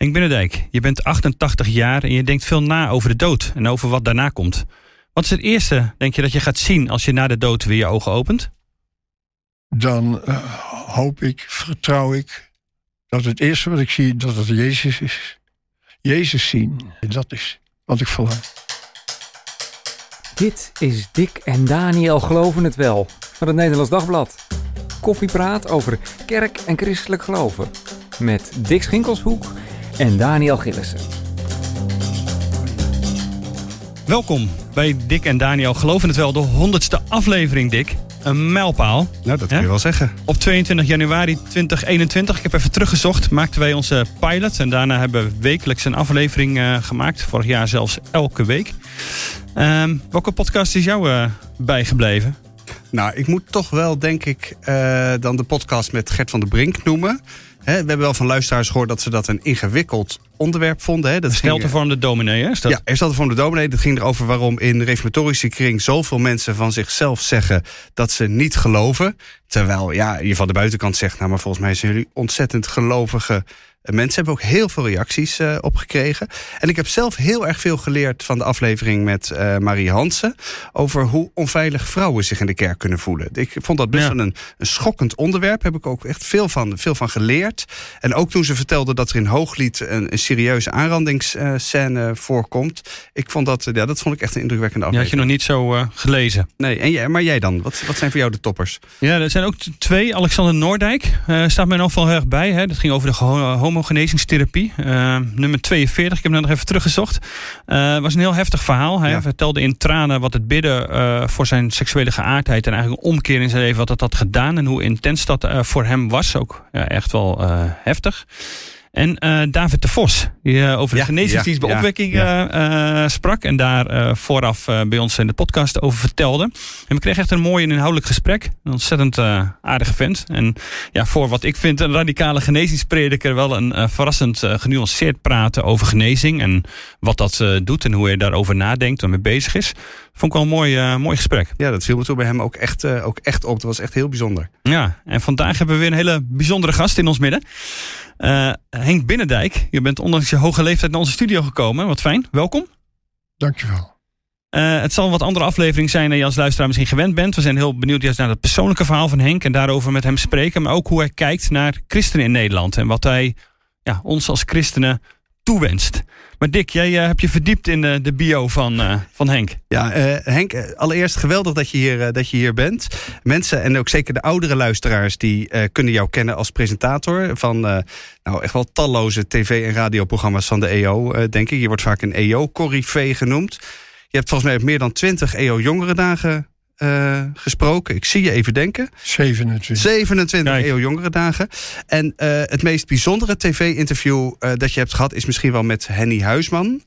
Henk Binnendijk, je bent 88 jaar en je denkt veel na over de dood en over wat daarna komt. Wat is het eerste, denk je, dat je gaat zien als je na de dood weer je ogen opent? Dan uh, hoop ik, vertrouw ik, dat het eerste wat ik zie, dat het Jezus is. Jezus zien, dat is wat ik verlang. Dit is Dick en Daniel Geloven het Wel van het Nederlands Dagblad. Koffiepraat over kerk en christelijk geloven. Met Dick Schinkelshoek en Daniel Gillissen. Welkom bij Dick en Daniel Geloven het Wel, de honderdste aflevering, Dick. Een mijlpaal. Nou, dat kun je wel zeggen. Op 22 januari 2021, ik heb even teruggezocht, maakten wij onze pilot. En daarna hebben we wekelijks een aflevering uh, gemaakt. Vorig jaar zelfs elke week. Uh, welke podcast is jou uh, bijgebleven? Nou, ik moet toch wel, denk ik, uh, dan de podcast met Gert van der Brink noemen. He, we hebben wel van luisteraars gehoord dat ze dat een ingewikkeld onderwerp vonden. Hè. Dat Steltevormde dominee, hè? Dat... Ja, er steltevormde dominee. Dat ging erover waarom in de reformatorische kring zoveel mensen van zichzelf zeggen dat ze niet geloven. Terwijl, ja, je van de buitenkant zegt, nou, maar volgens mij zijn jullie ontzettend gelovige Mensen hebben ook heel veel reacties uh, op gekregen. En ik heb zelf heel erg veel geleerd van de aflevering met uh, Marie Hansen. Over hoe onveilig vrouwen zich in de kerk kunnen voelen. Ik vond dat best ja. wel een, een, schokkend onderwerp. Heb ik ook echt veel van, veel van geleerd. En ook toen ze vertelde dat er in Hooglied een, een serieuze aanrandingsscène uh, voorkomt. Ik vond dat, ja, dat vond ik echt een indrukwekkende aflevering. Die had je nog niet zo gelezen. Nee, en jij, maar jij dan? Wat, wat zijn voor jou de toppers? Ja, er zijn ook twee. Alexander Noordijk staat mij nog wel heel erg bij. Hè. Dat ging over de homogenezingstherapie. Uh, nummer 42, ik heb hem nog even teruggezocht. Het uh, was een heel heftig verhaal. Hij ja. vertelde in tranen wat het bidden uh, voor zijn seksuele geaardheid... en eigenlijk een omkeer in zijn leven wat dat had gedaan... en hoe intens dat voor hem was. Ook ja, echt wel heftig. En uh, David de Vos, die uh, over de ja, bij opwekking ja. uh, sprak. En daar vooraf bij ons in de podcast over vertelde. En we kregen echt een mooi en inhoudelijk gesprek. Een ontzettend aardige vent. En ja, voor wat ik vind een radicale genezingsprediker... wel een verrassend genuanceerd praten over genezing. En wat dat doet en hoe hij daarover nadenkt en mee bezig is. Vond ik wel een mooi, mooi gesprek. Ja, dat viel me toen bij hem ook echt, ook echt op. Dat was echt heel bijzonder. Ja, en vandaag hebben we weer een hele bijzondere gast in ons midden. Uh, Henk Binnendijk, je bent ondanks je hoge leeftijd naar onze studio gekomen. Wat fijn, welkom. Dankjewel. Uh, het zal een wat andere aflevering zijn dan je als luisteraar misschien gewend bent. We zijn heel benieuwd juist naar het persoonlijke verhaal van Henk en daarover met hem spreken. Maar ook hoe hij kijkt naar christenen in Nederland en wat hij ja, ons als christenen Maar Dick, jij uh, hebt je verdiept in de, de bio van, uh, van Henk. Ja, Henk, allereerst geweldig dat je, hier, dat je hier bent. Mensen en ook zeker de oudere luisteraars... die kunnen jou kennen als presentator... van nou, echt wel talloze tv- en radioprogramma's van de EO, denk ik. Je wordt vaak een EO-corrivee genoemd. Je hebt volgens mij meer dan twintig EO-jongerendagen uh, gesproken. Ik zie je even denken. 27. 27 Kijk. eeuw jongere dagen. En uh, het meest bijzondere tv-interview uh, dat je hebt gehad... is misschien wel met Henny Huisman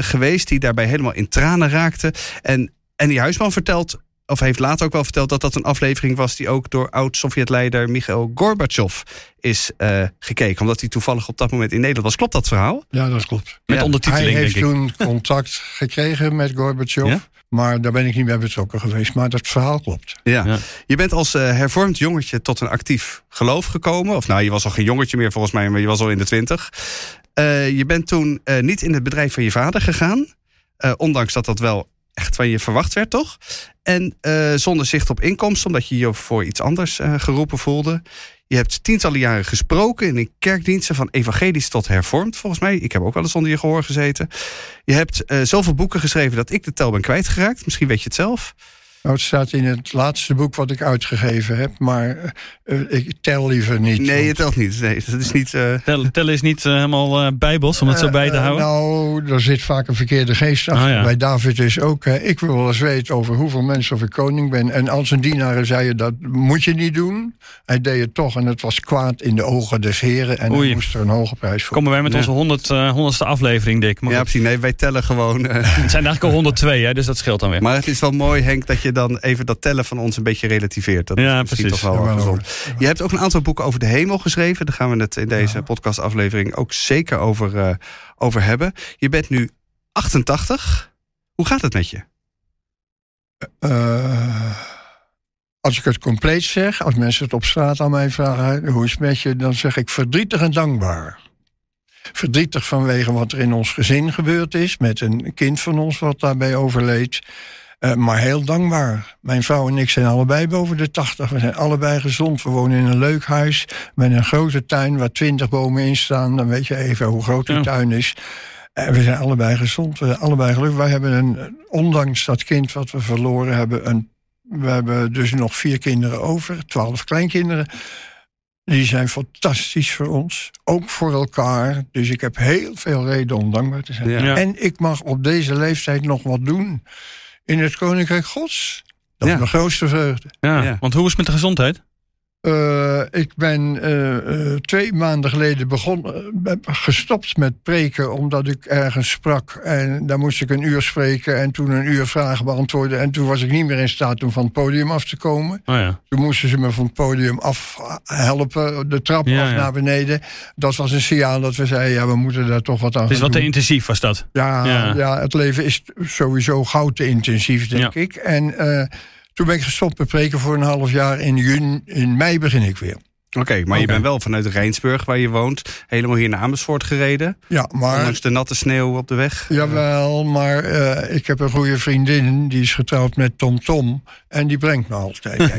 geweest... die daarbij helemaal in tranen raakte. En Henny Huisman vertelt... Of heeft later ook wel verteld dat dat een aflevering was die ook door oud-Sovjet-leider Michail Gorbachev is gekeken. Omdat hij toevallig op dat moment in Nederland was. Klopt dat verhaal? Ja, dat klopt. Met ja. ondertiteling, Hij heeft denk toen contact gekregen met Gorbachev. Ja? Maar daar ben ik niet bij betrokken geweest. Maar dat verhaal klopt. Ja. ja. Je bent als uh, hervormd jongetje tot een actief geloof gekomen. Of nou, je was al geen jongetje meer volgens mij, maar je was al in de twintig. Uh, je bent toen uh, niet in het bedrijf van je vader gegaan. ondanks dat dat wel echt van je verwacht werd, toch? En zonder zicht op inkomsten, omdat je je voor iets anders geroepen voelde. Je hebt tientallen jaren gesproken in kerkdiensten van evangelisch tot hervormd, volgens mij. Ik heb ook wel eens onder je gehoor gezeten. Je hebt uh, zoveel boeken geschreven dat ik de tel ben kwijtgeraakt. Misschien weet je het zelf. Nou, het staat in het laatste boek wat ik uitgegeven heb, maar uh, ik tel liever niet. Nee, want... je telt niet. Nee, dat is niet uh... tellen, tellen is niet uh, helemaal bijbels om het zo bij te houden. nou, er zit vaak een verkeerde geest achter. Ja. Bij David is ook, ik wil wel eens weten over hoeveel mensen of ik koning ben. En als een dienaren zeiden dat moet je niet doen, hij deed het toch en het was kwaad in de ogen des heren en Oei. hij moest er een hoge prijs voor. Komen wij met ja. onze honderd, honderdste aflevering, Dick? Maar ja, precies. Nee, wij tellen gewoon. het zijn eigenlijk al 102, hè, dus dat scheelt dan weer. Maar het is wel mooi, Henk, dat je dan even dat tellen van ons een beetje relativeert. Dat ja, is precies. toch wel ja, gezond. Je hebt ook een aantal boeken over de hemel geschreven. Daar gaan we het in deze ja. podcastaflevering ook zeker over, uh, over hebben. Je bent nu 88. Hoe gaat het met je? Uh, als ik het compleet zeg, als mensen het op straat aan mij vragen... hoe is het met je, dan zeg ik verdrietig en dankbaar. Verdrietig vanwege wat er in ons gezin gebeurd is. Met een kind van ons wat daarbij overleed. Uh, maar heel dankbaar. Mijn vrouw en ik zijn allebei boven de 80. We zijn allebei gezond. We wonen in een leuk huis met een grote tuin waar twintig bomen in staan. Dan weet je even hoe groot die tuin is. En we zijn allebei gezond. We zijn allebei gelukkig. Wij hebben een, ondanks dat kind wat we verloren hebben, een, we hebben dus nog vier kinderen over, twaalf kleinkinderen. Die zijn fantastisch voor ons. Ook voor elkaar. Dus ik heb heel veel reden om dankbaar te zijn. En ik mag op deze leeftijd nog wat doen in het Koninkrijk Gods. Dat is mijn grootste vreugde. Ja. Want hoe is het met de gezondheid? Uh, ik ben uh, uh, twee maanden geleden begon, gestopt met preken omdat ik ergens sprak. En daar moest ik een uur spreken en toen een uur vragen beantwoorden. En toen was ik niet meer in staat om van het podium af te komen. Oh ja. Toen moesten ze me van het podium af helpen, de trap af naar beneden. Dat was een signaal dat we zeiden, ja, we moeten daar toch wat aan is wat te intensief was dat? Ja, ja, het leven is sowieso gauw te intensief, denk ik. En toen ben ik gestopt met preken voor een half jaar. In, juni, in mei begin ik weer. Oké, maar je bent wel vanuit Rijnsburg, waar je woont, helemaal hier naar Amersfoort gereden. Ja, maar... Ondanks de natte sneeuw op de weg. Jawel, maar uh, ik heb een goede vriendin, die is getrouwd met Tom Tom. En die brengt me altijd,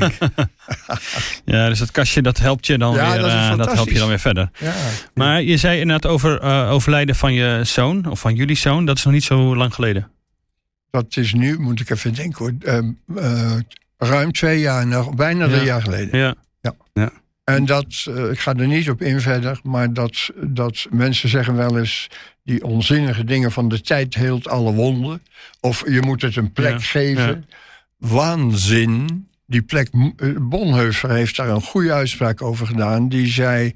ja, dus dat kastje, dat helpt je dan ja, weer, dat, uh, dat helpt je dan weer verder. Ja. Maar je zei inderdaad over uh, overlijden van je zoon, of van jullie zoon. Dat is nog niet zo lang geleden. Dat is nu, moet ik even denken hoor, ehm, uh, ruim twee jaar, nog, bijna drie jaar geleden. Ja. ja. ja. En dat, uh, ik ga er niet op in verder, maar dat, dat mensen zeggen wel eens die onzinnige dingen van de tijd heelt alle wonden. Of je moet het een plek geven. Waanzin. Die plek, eh, Bonheuver heeft daar een goede uitspraak over gedaan. Die zei,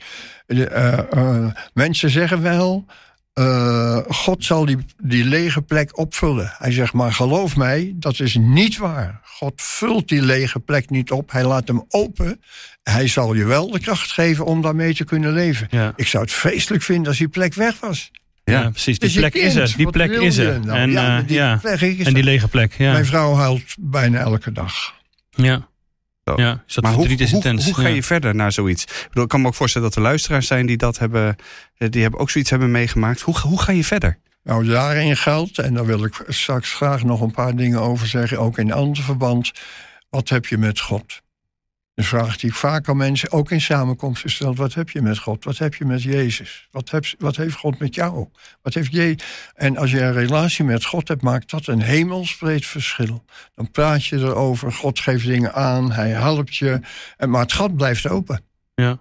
uh, mensen zeggen wel, uh, God zal die, die lege plek opvullen. Hij zegt, maar geloof mij, dat is niet waar. God vult die lege plek niet op. Hij laat hem open. Hij zal je wel de kracht geven om daarmee te kunnen leven. Ja. Ik zou het vreselijk vinden als die plek weg was. Ja, precies. Die dus plek is er. Die plek is er. En, ja, die, uh, en die lege plek. Ja. Mijn vrouw huilt bijna elke dag. Ja. Ja, is dat maar hoe, is intens. Hoe, ga je verder naar zoiets? Ik, bedoel, ik kan me ook voorstellen dat er luisteraars zijn die dat hebben, eh, die hebben ook zoiets hebben meegemaakt. Hoe, hoe ga je verder? Nou, daarin geldt, en daar wil ik straks graag nog een paar dingen over zeggen, ook in ander verband. Wat heb je met God? Een vraag die vaak aan mensen, ook in samenkomsten stel. Wat heb je met God? Wat heb je met Jezus? Wat, heb, wat heeft God met jou? Wat heeft je? En als je een relatie met God hebt, maakt dat een hemelsbreed verschil. Dan praat je erover, God geeft dingen aan, hij helpt je. En, maar het gat blijft open. Ja.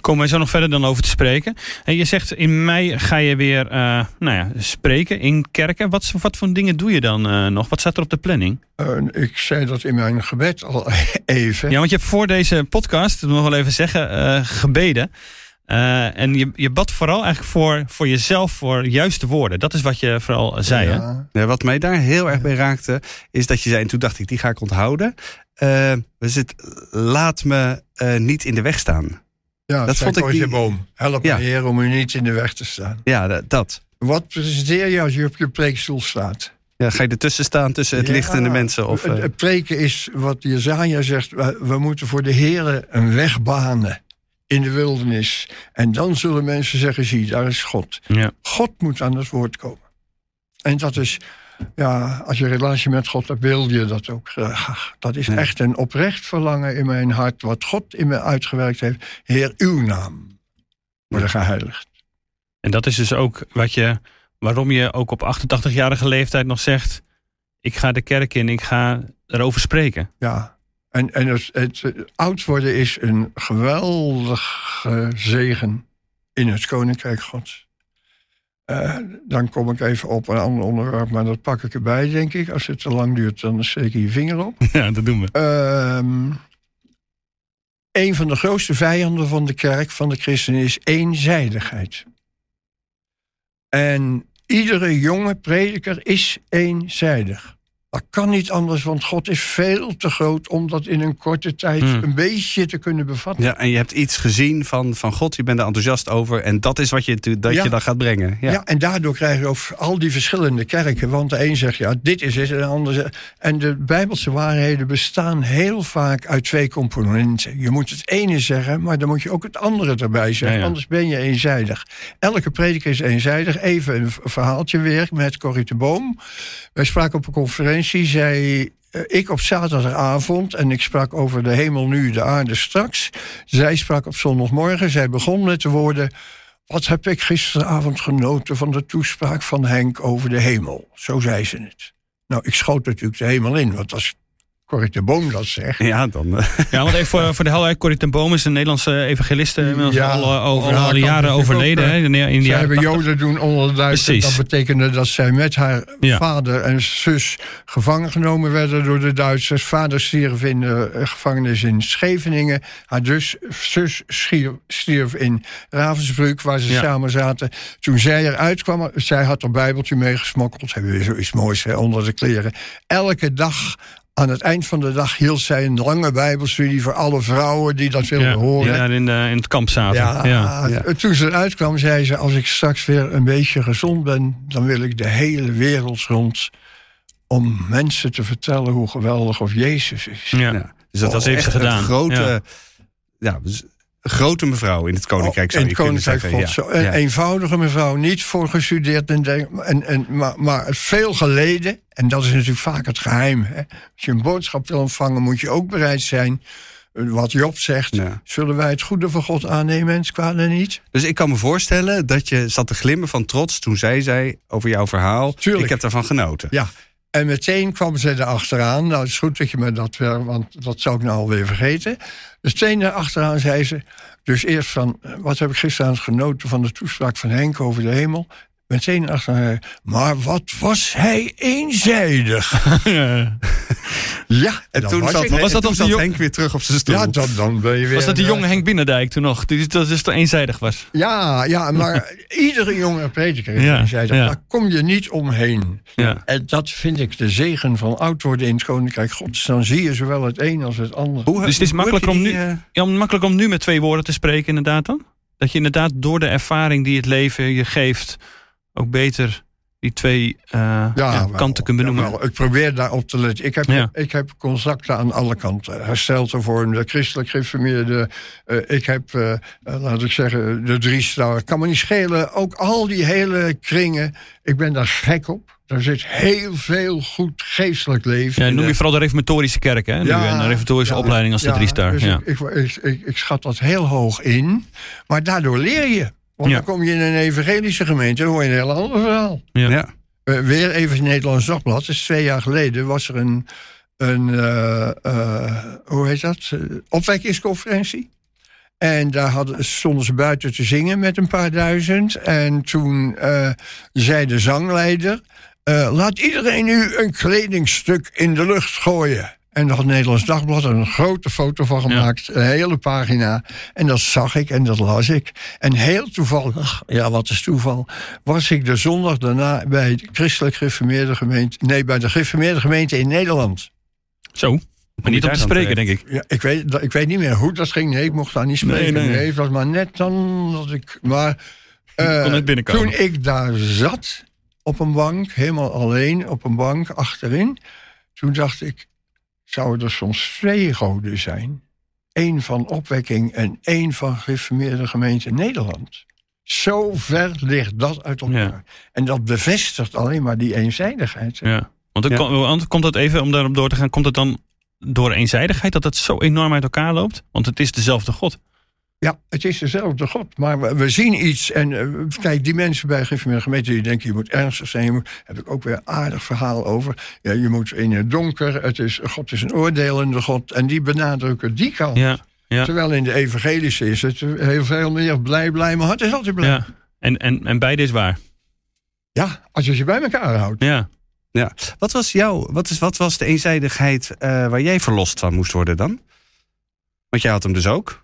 Komen wij zo nog verder dan over te spreken. En je zegt in mei ga je weer uh, nou ja, spreken in kerken. Wat, wat voor dingen doe je dan uh, nog? Wat staat er op de planning? Uh, ik zei dat in mijn gebed al even. Ja, want je hebt voor deze podcast, dat nog wel even zeggen, gebeden. en je, je bad vooral eigenlijk voor, voor jezelf, voor juiste woorden. Dat is wat je vooral zei. Ja. Hè? Ja, wat mij daar heel erg bij raakte, is dat je zei, en toen dacht ik, die ga ik onthouden. dus het, laat me niet in de weg staan. Ja, dat vond ik die... boom. Help ja. Heer om u niet in de weg te staan. Ja, dat. Wat presenteer je als je op je preekstoel staat? Ja, ga je ertussen staan tussen het licht en de mensen? Of, het, het preken is wat Jezaja zegt. We, moeten voor de Heer een weg banen in de wildernis. En dan zullen mensen zeggen, zie, daar is God. Ja. God moet aan het woord komen. En dat is ja, als je een relatie met God hebt, wil je dat ook graag. Dat is echt een oprecht verlangen in mijn hart, wat God in me uitgewerkt heeft. Heer, uw naam worden geheiligd. En dat is dus ook wat je, waarom je ook op 88-jarige leeftijd nog zegt: Ik ga de kerk in, ik ga erover spreken. Ja, en, en het, het, oud worden is een geweldige zegen in het koninkrijk Gods. Uh, dan kom ik even op een ander onderwerp, maar dat pak ik erbij, denk ik. Als het te lang duurt, dan steek je je vinger op. Ja, dat doen we. Uh, een van de grootste vijanden van de kerk, van de christenen, is eenzijdigheid. En iedere jonge prediker is eenzijdig. Dat kan niet anders, want God is veel te groot om dat in een korte tijd hmm. een beetje te kunnen bevatten. Ja, en je hebt iets gezien van, van God, je bent er enthousiast over en dat is wat je, dat je dan gaat brengen. Ja. ja. en daardoor krijg je ook al die verschillende kerken. Want de een zegt, ja, dit is het, en de ander zegt... En de Bijbelse waarheden bestaan heel vaak uit twee componenten. Je moet het ene zeggen, maar dan moet je ook het andere erbij zeggen. Anders ben je eenzijdig. Elke prediker is eenzijdig. Even een verhaaltje weer met Corrie de Boom. Wij spraken op een conferentie, zei eh, ik op zaterdagavond en ik sprak over de hemel nu, de aarde straks. Zij sprak op zondagmorgen. Zij begon met de woorden. Wat heb ik gisteravond genoten van de toespraak van Henk over de hemel? Zo zei ze het. Nou, ik schoot natuurlijk de hemel in, want dat is Corrie ten Boom dat zegt. Ja, dan. Uh. Ja, want even voor, voor de helderheid, Corrie ten Boom is een Nederlandse evangeliste. Inmiddels ja, al, al, al, jaren overleden. Hè, in de zij hebben Joden doen onder de Duitsers. Dat betekende dat zij met haar vader en zus gevangen genomen werden door de Duitsers. Vader stierf in de eh, gevangenis in Scheveningen. Haar dus, zus stierf in Ravensbrück, waar ze samen zaten. Toen zij eruit kwam, zij had een bijbeltje meegesmokkeld. Hebben we zoiets moois hè, onder de kleren. Elke dag aan het eind van de dag hield zij een lange bijbelstudie voor alle vrouwen die dat wilden horen. Ja, in, de, in het kamp zaten. Ja, ja, Toen ze eruit kwam, zei ze: Als ik straks weer een beetje gezond ben, dan wil ik de hele wereld rond om mensen te vertellen hoe geweldig of Jezus is. Ja. Dus dat was heeft ze gedaan. Een grote, ja. dus grote mevrouw in het koninkrijk. Oh, in het koninkrijk God. Zo, een eenvoudige mevrouw, niet voor gestudeerd, en, en, en, maar, maar veel geleden. En dat is natuurlijk vaak het geheim. Hè. Als je een boodschap wil ontvangen, moet je ook bereid zijn. Eh, wat Job zegt, zullen wij het goede van God aannemen en het kwade niet? Dus ik kan me voorstellen dat je zat te glimmen van trots toen zij zei over jouw verhaal. Tuurlijk. Ik heb daarvan genoten. Ja, en meteen kwam ze erachteraan. Nou, het is goed dat je me dat weer, want dat zou ik nou alweer vergeten. Dus meteen erachteraan zei ze. Dus eerst van, wat heb ik gisteren genoten van de toespraak van Henk over de hemel meteen achter haar. Maar wat was hij eenzijdig? ja, en toen was, zat, was dat toen Henk weer terug op zijn stoel. Ja, dan, dan ben je weer... Was dat die jonge Henk Binnendijk toen nog? Die, dat is toch eenzijdig was? Ja, ja maar iedere jonge prediker is eenzijdig. Daar kom je niet omheen. Ja. En dat vind ik de zegen van oud worden in het Koninkrijk Gods. Dan zie je zowel het een als het ander. Hoe, dus het is makkelijk om, nu, uh... ja, makkelijk om nu met twee woorden te spreken inderdaad dan? Dat je inderdaad door de ervaring die het leven je geeft ook beter die twee uh, ja, kanten kunnen benoemen. Ja, ik probeer daarop te letten. Ik heb, ik heb contacten aan alle kanten. Hersteltevormde, christelijk geïnformeerde. Uh, ik heb, uh, laat ik zeggen, de drie star. Kan me niet schelen. Ook al die hele kringen. Ik ben daar gek op. Er zit heel veel goed geestelijk leven. Ja, noem je vooral de reformatorische kerk, hè? Ja, de reformatorische opleiding als de drie star. Dus ik, ik, ik, ik schat dat heel hoog in. Maar daardoor leer je. Want dan kom je in een evangelische gemeente, dan hoor je een heel ander verhaal. Ja. Uh, weer even het Nederlands Dagblad. Dus twee jaar geleden was er een, een uh, uh, hoe heet dat? opwekkingsconferentie. En daar hadden, stonden ze buiten te zingen met een paar duizend. En toen zei de zangleider... laat iedereen nu een kledingstuk in de lucht gooien. En nog het Nederlands Dagblad een grote foto van gemaakt. Een hele pagina. En dat zag ik en dat las ik. En heel toevallig, ja wat is toeval... was ik de zondag daarna bij de christelijk gereformeerde gemeente... nee, bij de gereformeerde gemeente in Nederland. Zo, maar niet op te spreken, denk ik. Ja, ik, weet, ik weet niet meer hoe dat ging. Nee, ik mocht daar niet spreken. Nee, nee. het was maar net dan dat ik... Maar uh, toen ik daar zat, op een bank, helemaal alleen, op een bank achterin... toen dacht ik, zouden er soms twee goden zijn. Eén van opwekking en één van gereformeerde gemeente Nederland. Zo ver ligt dat uit elkaar. En dat bevestigt alleen maar die eenzijdigheid. Ja. Want, ja. komt dat even, om daarop door te gaan, komt het dan door eenzijdigheid dat het zo enorm uit elkaar loopt? Want het is dezelfde God. Ja, het is dezelfde God. Maar we, zien iets. En uh, kijk, die mensen bij de gemeente die denken je moet ernstig zijn. Daar heb ik ook weer een aardig verhaal over. Ja, je moet in het donker. Het is, God is een oordelende God. En die benadrukken die kant. Ja, ja. Terwijl in de evangelische is het heel veel meer blij, blij. Mijn hart is altijd blij. Ja. En, en, en beide is waar. Ja, als je ze bij elkaar houdt. Ja. Ja. Wat was jouw, wat, is, wat was de eenzijdigheid uh, waar jij verlost van moest worden dan? Want jij had hem dus ook.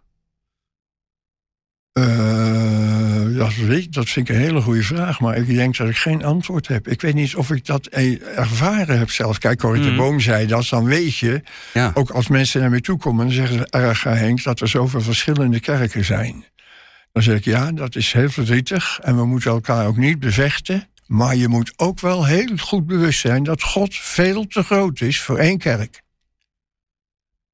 Uh, dat, dat vind ik een hele goede vraag, maar ik denk dat ik geen antwoord heb. Ik weet niet of ik dat e- ervaren heb zelf. Kijk, Corrie de mm. Boom zei dat, dan weet je... Ja. ook als mensen naar mij toe komen, dan zeggen ze... erg Henk, dat er zoveel verschillende kerken zijn. Dan zeg ik, ja, dat is heel verdrietig... en we moeten elkaar ook niet bevechten... maar je moet ook wel heel goed bewust zijn... dat God veel te groot is voor één kerk.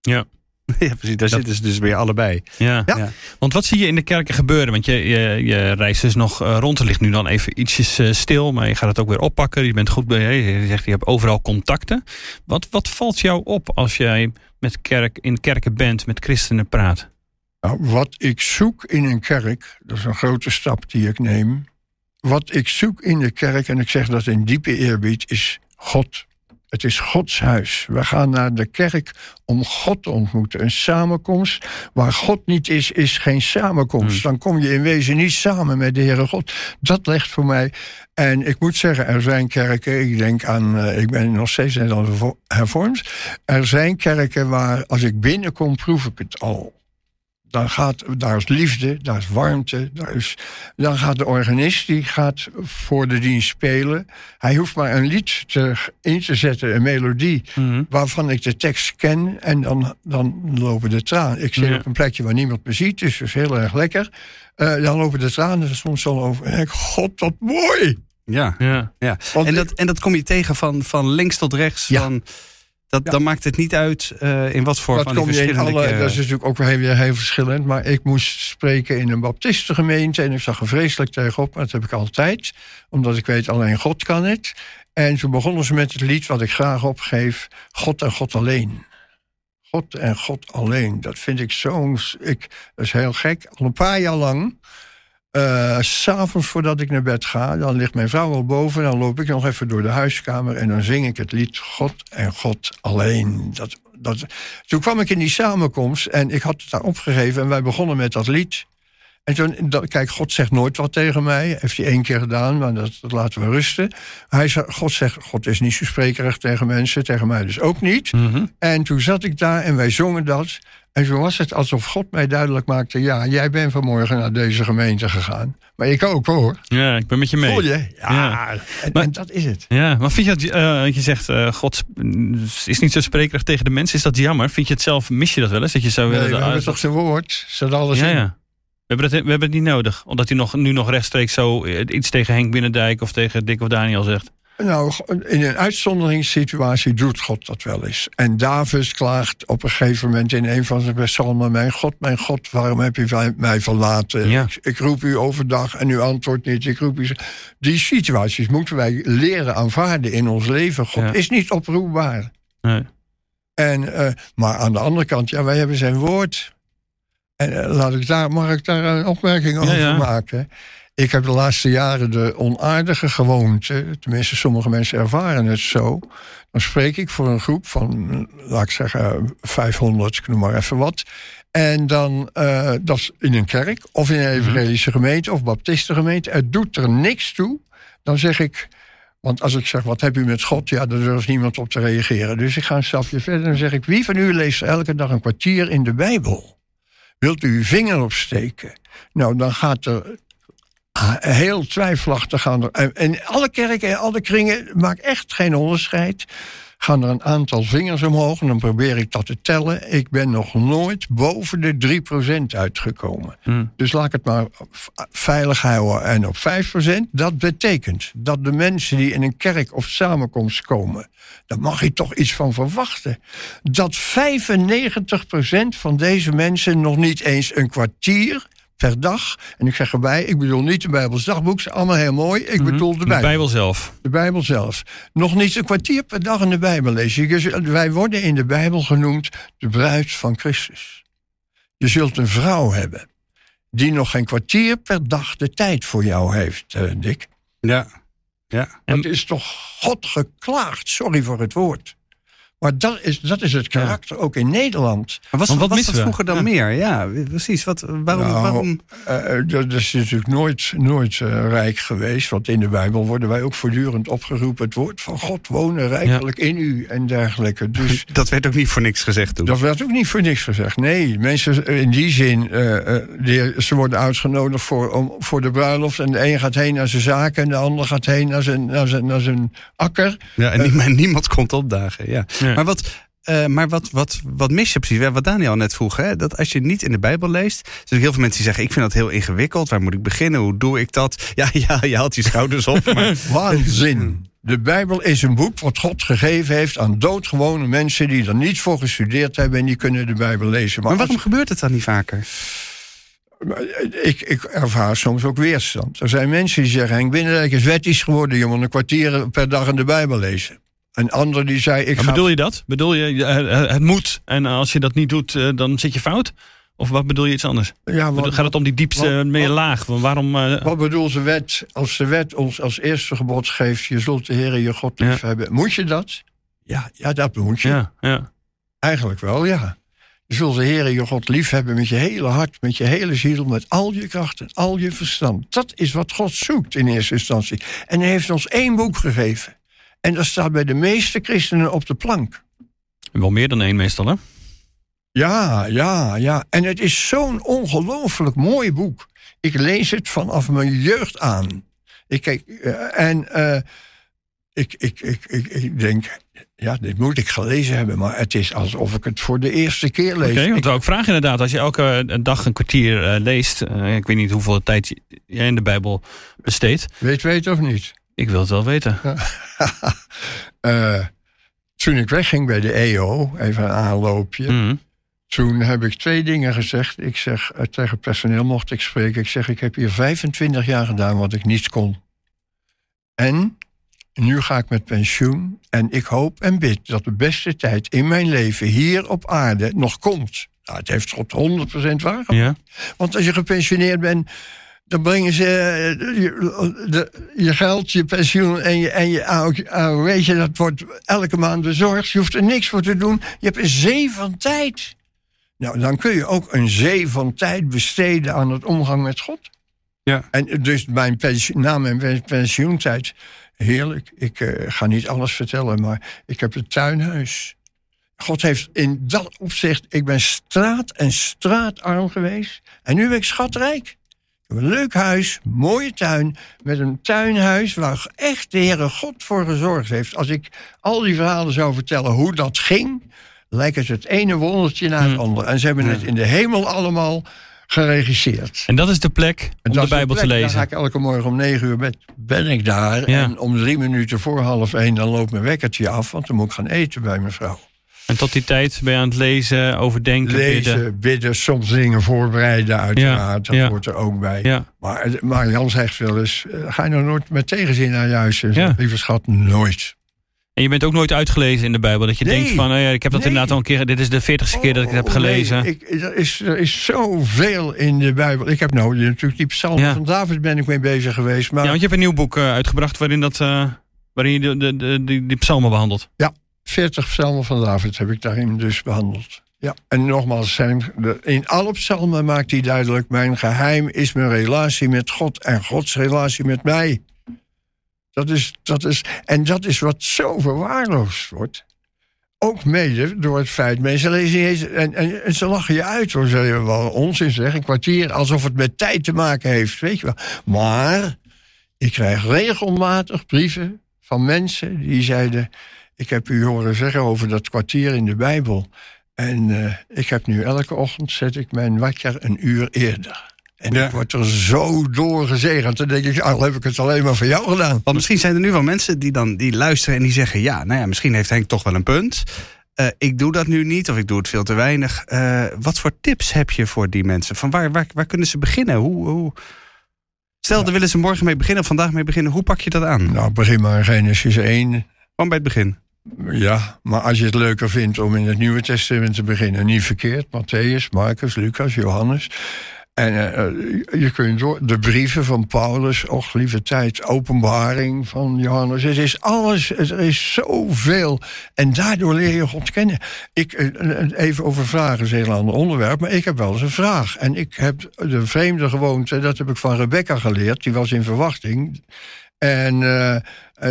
Ja. Ja, precies. Daar zitten ze dus weer allebei. Ja. ja. Want wat zie je in de kerken gebeuren? Want je, je, je reist dus nog eh, rond. Er ligt nu dan even ietsjes eh, stil, maar je gaat het ook weer oppakken. Je bent goed bij. Je zegt je hebt overal contacten. Wat, wat valt jou op als jij met kerk, in kerken bent, met christenen praat? Nou, wat ik zoek in een kerk, dat is een grote stap die ik neem. Wat ik zoek in de kerk, en ik zeg dat in diepe eerbied, is God. Het is Gods huis. We gaan naar de kerk om God te ontmoeten. Een samenkomst waar God niet is, is geen samenkomst. Hmm. Dan kom je in wezen niet samen met de Heere God. Dat legt voor mij. En ik moet zeggen, er zijn kerken, ik denk aan, uh, ik ben nog steeds hervormd. Er zijn kerken waar, als ik binnenkom, proef ik het al dan gaat, daar is liefde, daar is warmte. Daar is, dan gaat de organist die gaat voor de dienst spelen. Hij hoeft maar een lied te, in te zetten, een melodie, mhm. waarvan ik de tekst ken. En dan, dan lopen de tranen. Ik zit op een plekje waar niemand me ziet, dus dat is heel erg lekker. Uh, dan lopen de tranen soms al over. En ik, God, wat mooi! Ja, ja. ja. En, dat, en dat kom je tegen van, van links tot rechts. Ja. Van, dat, Dan maakt het niet uit uh, in wat voor dat van die verschillende... Alle, dat is natuurlijk ook weer heel, verschillend. Maar ik moest spreken in een baptistengemeente... en ik zag er vreselijk tegenop, maar dat heb ik altijd. Omdat ik weet, alleen God kan het. En toen begonnen ze met het lied wat ik graag opgeef... God en God alleen. God en God alleen. Dat vind ik zo... Ik, dat is heel gek. Al een paar jaar lang uh, S'avonds voordat ik naar bed ga, dan ligt mijn vrouw al boven. Dan loop ik nog even door de huiskamer en dan zing ik het lied God en God alleen. Dat, dat, toen kwam ik in die samenkomst en ik had het daar opgegeven en wij begonnen met dat lied. En toen, kijk, God zegt nooit wat tegen mij. Heeft hij één keer gedaan, maar dat, dat laten we rusten. Hij zei, God zegt, God is niet zo sprekerig tegen mensen, tegen mij dus ook niet. Mhm. En toen zat ik daar en wij zongen dat. En zo was het alsof God mij duidelijk maakte: ja, jij bent vanmorgen naar deze gemeente gegaan. Maar ik ook hoor. Ja, ik ben met je mee. Voel je? Ja, En, maar, dat is het. Ja, maar vind je dat, uh, je zegt, uh, God is niet zo sprekerig tegen de mensen. Is dat jammer? Vind je het zelf, mis je dat wel eens? Dat je zou willen. Nee, we hebben toch zijn woord, zat alles ja, in. Ja. We hebben, het, we hebben het niet nodig. Omdat hij nog, nu nog rechtstreeks zo eh, iets tegen Henk Binnendijk of tegen Dick of Daniel zegt. Nou, in een uitzonderingssituatie doet God dat wel eens. En David klaagt op een gegeven moment in een van zijn psalmen... Mijn God, mijn God, waarom heb je mij verlaten? Ik, ik, roep u overdag en u antwoordt niet. Ik roep u... Die situaties moeten wij leren aanvaarden in ons leven. God is niet oproepbaar. Nee. En, uh, maar aan de andere kant, ja, wij hebben zijn woord. En uh, laat ik daar, mag ik daar een opmerking over maken? Ik heb de laatste jaren de onaardige gewoonte, tenminste sommige mensen ervaren het zo. Dan spreek ik voor een groep van, laat ik zeggen, 500, ik noem maar even wat. En dan, uh, dat is in een kerk of in een mhm. evangelische gemeente of baptistengemeente. Het doet er niks toe. Dan zeg ik, want als ik zeg, wat heb u met God? Ja, daar durft niemand op te reageren. Dus ik ga een stapje verder en zeg ik, wie van u leest elke dag een kwartier in de Bijbel? Wilt u uw vinger opsteken? Nou, dan gaat er heel twijfelachtig gaan er. En alle kerken en alle kringen, maak echt geen onderscheid. Gaan er een aantal vingers omhoog en dan probeer ik dat te tellen. Ik ben nog nooit boven de 3% uitgekomen. Hmm. Dus laat ik het maar veilig houden. En op 5%, dat betekent dat de mensen die in een kerk of samenkomst komen, daar mag je toch iets van verwachten. Dat 95% van deze mensen nog niet eens een kwartier per dag. En ik zeg erbij, ik bedoel niet de Bijbels dagboek, is allemaal heel mooi. Ik mhm. bedoel de Bijbel. De Bijbel zelf. De Bijbel zelf. Nog niet een kwartier per dag in de Bijbel lezen. Wij worden in de Bijbel genoemd de bruid van Christus. Je zult een vrouw hebben die nog geen kwartier per dag de tijd voor jou heeft, uh, Dick. Ja. ja. En... Het is toch God geklaagd, sorry voor het woord. Maar dat is, dat is het karakter ook in Nederland. Maar was, wat was dat vroeger dan meer? Ja, precies. Wat, waarom? Nou, waarom? Uh, dat is natuurlijk nooit, nooit rijk geweest. Want in de Bijbel worden wij ook voortdurend opgeroepen. Het woord van God wonen rijkelijk in u en dergelijke. Dus, dat werd ook niet voor niks gezegd toen. Dat werd ook niet voor niks gezegd. Nee, mensen in die zin, die, ze worden uitgenodigd voor, om, voor de bruiloft. En de een gaat heen naar zijn zaken en de ander gaat heen naar zijn, naar zijn, naar zijn akker. Ja, en niemand komt opdagen. Ja. Maar, wat, uh, maar wat, wat, wat mis je precies? Wat Daniel net vroeg, hè? dat als je niet in de Bijbel leest... Er zijn heel veel mensen die zeggen, ik vind dat heel ingewikkeld. Waar moet ik beginnen? Hoe doe ik dat? Ja, ja je haalt je schouders op. Maar... Waanzin. De Bijbel is een boek wat God gegeven heeft aan doodgewone mensen... die er niets voor gestudeerd hebben en die kunnen de Bijbel lezen. Maar, maar waarom gebeurt het dan niet vaker? Ik, ik ervaar soms ook weerstand. Er zijn mensen die zeggen: Henk Binnendijk is wettisch geworden. Je moet een kwartier per dag in de Bijbel lezen. Een ander die zei... Ik maar bedoel je dat? Bedoel je, het moet en als je dat niet doet, eh, dan zit je fout? Of wat bedoel je iets anders? Ja, wat, Gaat het om die diepste wat, meer laag? Waarom, uh... Wat bedoelt de wet? Als de wet ons als eerste gebod geeft... je zult de Heer je God lief hebben. Moet je dat? Ja, ja dat moet je. Ja, ja. Eigenlijk wel, ja. Je zult de Heer je God lief hebben met je hele hart, met je hele ziel, met al je krachten, al je verstand. Dat is wat God zoekt in eerste instantie. En hij heeft ons één boek gegeven. En dat staat bij de meeste christenen op de plank. Wel meer dan één meestal, hè? Ja, ja, ja. En het is zo'n ongelooflijk mooi boek. Ik lees het vanaf mijn jeugd aan. Ik kijk, uh, en uh, ik, ik, ik, ik, ik denk, ja, dit moet ik gelezen hebben, maar het is alsof ik het voor de eerste keer lees. Oké, okay, want ik ook vragen inderdaad, als je elke dag een kwartier uh, leest, uh, ik weet niet hoeveel tijd jij in de Bijbel besteedt. Weet, weet of niet? Ik wil het wel weten. uh, toen ik wegging bij de EO, even een aanloopje. Mm. Toen heb ik twee dingen gezegd. Ik zeg tegen personeel mocht ik spreken. Ik zeg, ik heb hier 25 jaar gedaan wat ik niet kon. En nu ga ik met pensioen en ik hoop en bid dat de beste tijd in mijn leven hier op aarde nog komt. Nou, het heeft God 100% waar. Ja. Want als je gepensioneerd bent, dan brengen ze eh, je, je geld, je pensioen en je, en je AOW, dat wordt elke maand bezorgd. Je hoeft er niks voor te doen. Je hebt een zee van tijd. Nou, dan kun je ook een zee van tijd besteden aan het omgang met God. Ja. En dus mijn pensioen, na mijn pensioentijd heerlijk. Ik uh, ga niet alles vertellen, maar ik heb een tuinhuis. God heeft in dat opzicht, ik ben straat en straatarm geweest. En nu ben ik schatrijk. Een leuk huis, mooie tuin, met een tuinhuis waar echt de Heere God voor gezorgd heeft. Als ik al die verhalen zou vertellen hoe dat ging, lijkt het het ene wondertje naar het hmm. andere. En ze hebben het in de hemel allemaal geregisseerd. En dat is de plek om de Bijbel te lezen. Ga ik elke morgen om negen uur ben, ben ik daar. En om drie minuten voor half één dan loopt mijn wekkertje af. Want dan moet ik gaan eten bij mijn vrouw. En tot die tijd ben je aan het lezen, overdenken, lezen, bidden. bidden soms dingen voorbereiden uiteraard. Ja, dat hoort er ook bij. Ja. Maar, Jan zegt wel eens, eh, ga je nou nooit met tegenzin naar je huis? Lieve schat, nooit. En je bent ook nooit uitgelezen in de Bijbel. Dat je denkt van, oh ja, ik heb dat inderdaad al een keer. Dit is de veertigste keer dat ik het heb oh, gelezen. Nee, ik, er, is, er is zoveel in de Bijbel. Ik heb nou natuurlijk die psalmen van David ben ik mee bezig geweest. Maar... Ja, want je hebt een nieuw boek uh, uitgebracht waarin, dat, uh, waarin je de, de, de, die, die psalmen behandelt. Ja, 40 psalmen van David heb ik daarin dus behandeld. Ja, en nogmaals, zijn, in alle psalmen maakt hij duidelijk... mijn geheim is mijn relatie met God en Gods relatie met mij. Dat is, dat is, en dat is wat zo verwaarloosd wordt. Ook mede door het feit, mensen lezen en, en, en, ze lachen je uit. Hoor, ze wel onzin zeggen, een kwartier, alsof het met tijd te maken heeft, weet je wel. Maar ik krijg regelmatig brieven van mensen die zeiden... ik heb u horen zeggen over dat kwartier in de Bijbel... en uh, ik heb nu elke ochtend, zet ik mijn wakker een uur eerder. En ja. ik word er zo doorgezegend. Dan denk ik, al heb ik het alleen maar voor jou gedaan. Want misschien zijn er nu wel mensen die dan die luisteren en die zeggen... ja, nou ja, misschien heeft Henk toch wel een punt. Uh, ik doe dat nu niet of ik doe het veel te weinig. Uh, wat voor tips heb je voor die mensen? Van waar, waar, waar kunnen ze beginnen? Hoe, hoe... Stel, ja. daar willen ze morgen mee beginnen of vandaag mee beginnen. Hoe pak je dat aan? Nou, begin maar in Genesis 1. Gewoon bij het begin. Ja, maar als je het leuker vindt om in het Nieuwe Testament te beginnen, niet verkeerd. Matthäus, Marcus, Lucas, Johannes. En uh, je kunt door de brieven van Paulus, och lieve tijd, openbaring van Johannes. Het is alles, er is zoveel. En daardoor leer je God kennen. Ik, even over vragen is een heel ander onderwerp, maar ik heb wel eens een vraag. En ik heb de vreemde gewoonte, dat heb ik van Rebecca geleerd, die was in verwachting. En,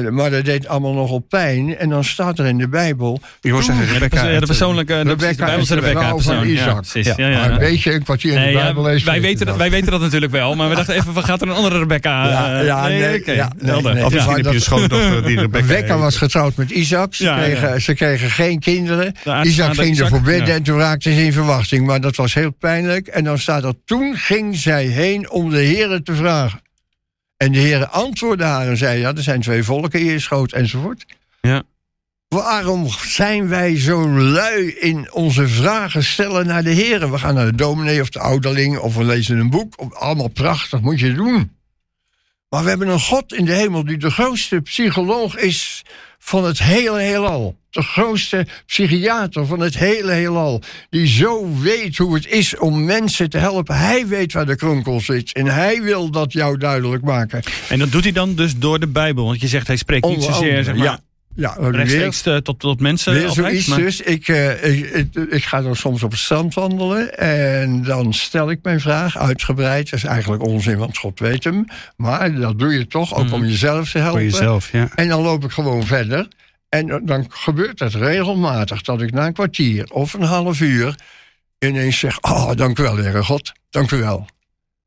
maar dat deed allemaal nogal pijn. En dan staat er in de Bijbel. Je hoort zeggen, Rebecca. Ja, de persoonlijke. Rebecca de Bijbelse Rebecca. van Isaac. Ja, ja, ja, Een beetje een kwartier in de Bijbel lezen. Wij weten, dat, wij weten dat natuurlijk wel. Maar we dachten even, wat gaat er een andere Rebecca? Ja, ja nee, nee, okay. ja, nee, nee, Of misschien heb je een schoondochter die Rebecca. Rebecca was getrouwd met Isaac. Ze, kregen, ze kregen geen kinderen. Isaac ging er voorbij en toen raakte ze in verwachting. Maar dat was heel pijnlijk. En dan staat er, toen ging zij heen om de heren te vragen. En de heren antwoordde haar en zei: Ja, er zijn twee volken, Eerschoot enzovoort. Ja. Waarom zijn wij zo lui in onze vragen stellen naar de heren? We gaan naar de dominee of de ouderling of we lezen een boek. Allemaal prachtig, moet je doen. Maar we hebben een God in de hemel die de grootste psycholoog is van het hele heelal. De grootste psychiater van het hele heelal. Die zo weet hoe het is om mensen te helpen. Hij weet waar de kronkel zit. En hij wil dat jou duidelijk maken. En dat doet hij dan dus door de Bijbel. Want je zegt hij spreekt niet zozeer zeg maar, ja. Ja, rechtstreeks weer, tot, tot mensen. Weer zoiets maar... dus. Ik, uh, ik, ik, ga dan soms op het strand wandelen. En dan stel ik mijn vraag uitgebreid. Dat is eigenlijk onzin, want God weet hem. Maar dat doe je toch, ook mm. om jezelf te helpen. Voor jezelf, ja. En dan loop ik gewoon verder. En dan gebeurt het regelmatig dat ik na een kwartier of een half uur ineens zeg: Oh, dank u wel, Heere God, dank u wel.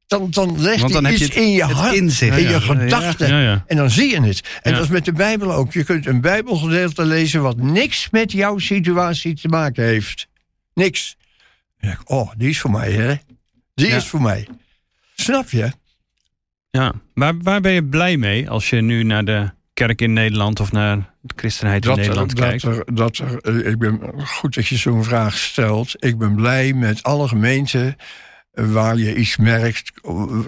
Dan, dan legt Want dan hij iets in je hart, in, je gedachten. En dan zie je het. En dat is met de Bijbel ook. Je kunt een Bijbelgedeelte lezen wat niks met jouw situatie te maken heeft. Niks. Dan oh, die is voor mij, hè? Die is voor mij. Snap je? Ja, waar, waar ben je blij mee als je nu naar de kerk in Nederland of naar de christenheid in Nederland kijkt? Dat er, dat er, eh, ik ben, goed dat je zo'n vraag stelt. Ik ben blij met alle gemeenten waar je iets merkt,